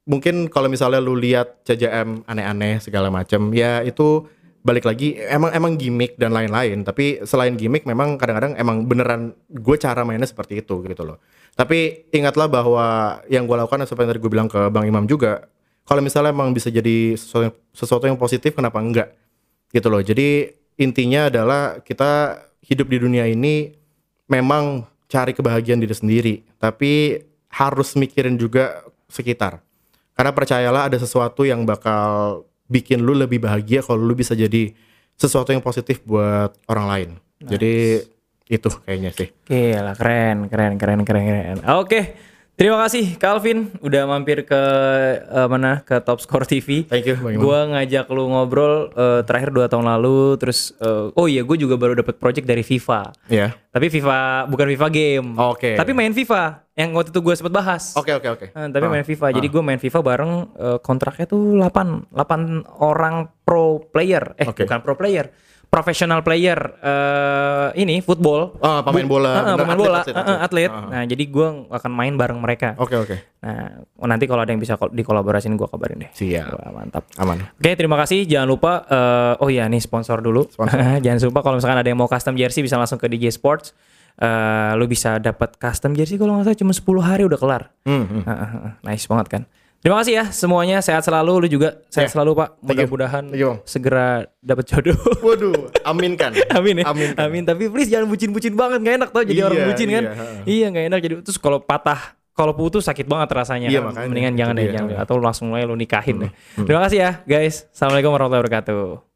mungkin kalau misalnya lu lihat CJM aneh-aneh segala macam, ya itu balik lagi emang emang gimmick dan lain-lain. Tapi selain gimmick, memang kadang-kadang emang beneran gue cara mainnya seperti itu gitu loh. Tapi ingatlah bahwa yang gue lakukan seperti tadi gue bilang ke Bang Imam juga, kalau misalnya emang bisa jadi sesuatu sesuatu yang positif, kenapa enggak? gitu loh. Jadi intinya adalah kita hidup di dunia ini memang cari kebahagiaan diri sendiri, tapi harus mikirin juga sekitar. Karena percayalah ada sesuatu yang bakal bikin lu lebih bahagia kalau lu bisa jadi sesuatu yang positif buat orang lain. Jadi itu kayaknya sih. Gila keren keren keren keren keren. Oke. Terima kasih Calvin udah mampir ke eh, mana ke Top Score TV. Thank you. Gua ngajak lu ngobrol eh, terakhir dua tahun lalu terus eh, oh iya gue juga baru dapat project dari FIFA. Ya. Tapi FIFA bukan FIFA game. Oke. Tapi main FIFA. yang waktu itu gue sempet bahas. Oke oke oke. Eh, tapi main FIFA. Jadi gue main FIFA bareng eh, kontraknya tuh 8 8 orang pro player. Eh Oke. bukan pro player. Professional player eh ini football. Oh, pemain bola. Eh, Bener, pemain atlet, bola, atlet, atlet. atlet. Ah, ah. Nah, jadi gue akan main bareng mereka. Oke oke. Nah, nanti kalau ada yang bisa kol- dikolaborasiin gue kabarin deh. Siap. Wah, mantap. Aman. Oke, terima kasih. Jangan lupa eh, oh iya nih sponsor dulu. Jangan lupa kalau misalkan ada yang mau custom jersey bisa langsung ke DJ Sports. Eh lu bisa dapat custom jersey kalau nggak salah cuma 10 hari udah kelar. Hmm, hmm. Heeh, heeh. nice banget kan. Terima kasih ya semuanya. Sehat selalu. Lu juga sehat Ya. selalu, Pak. Mudah-mudahan segera dapat jodoh. Waduh, aminkan. Amin ya. Amin. Amin. Tapi please jangan bucin-bucin banget. Gak enak tau jadi Iya, orang bucin kan. iya, heeh. Iya gak enak. Jadi terus kalau patah, kalau putus sakit banget rasanya. Iya, kan. makanya. Mendingan jangan deh. Jangan. Atau langsung aja lu nikahin deh. Terima kasih ya guys. Assalamualaikum warahmatullahi wabarakatuh.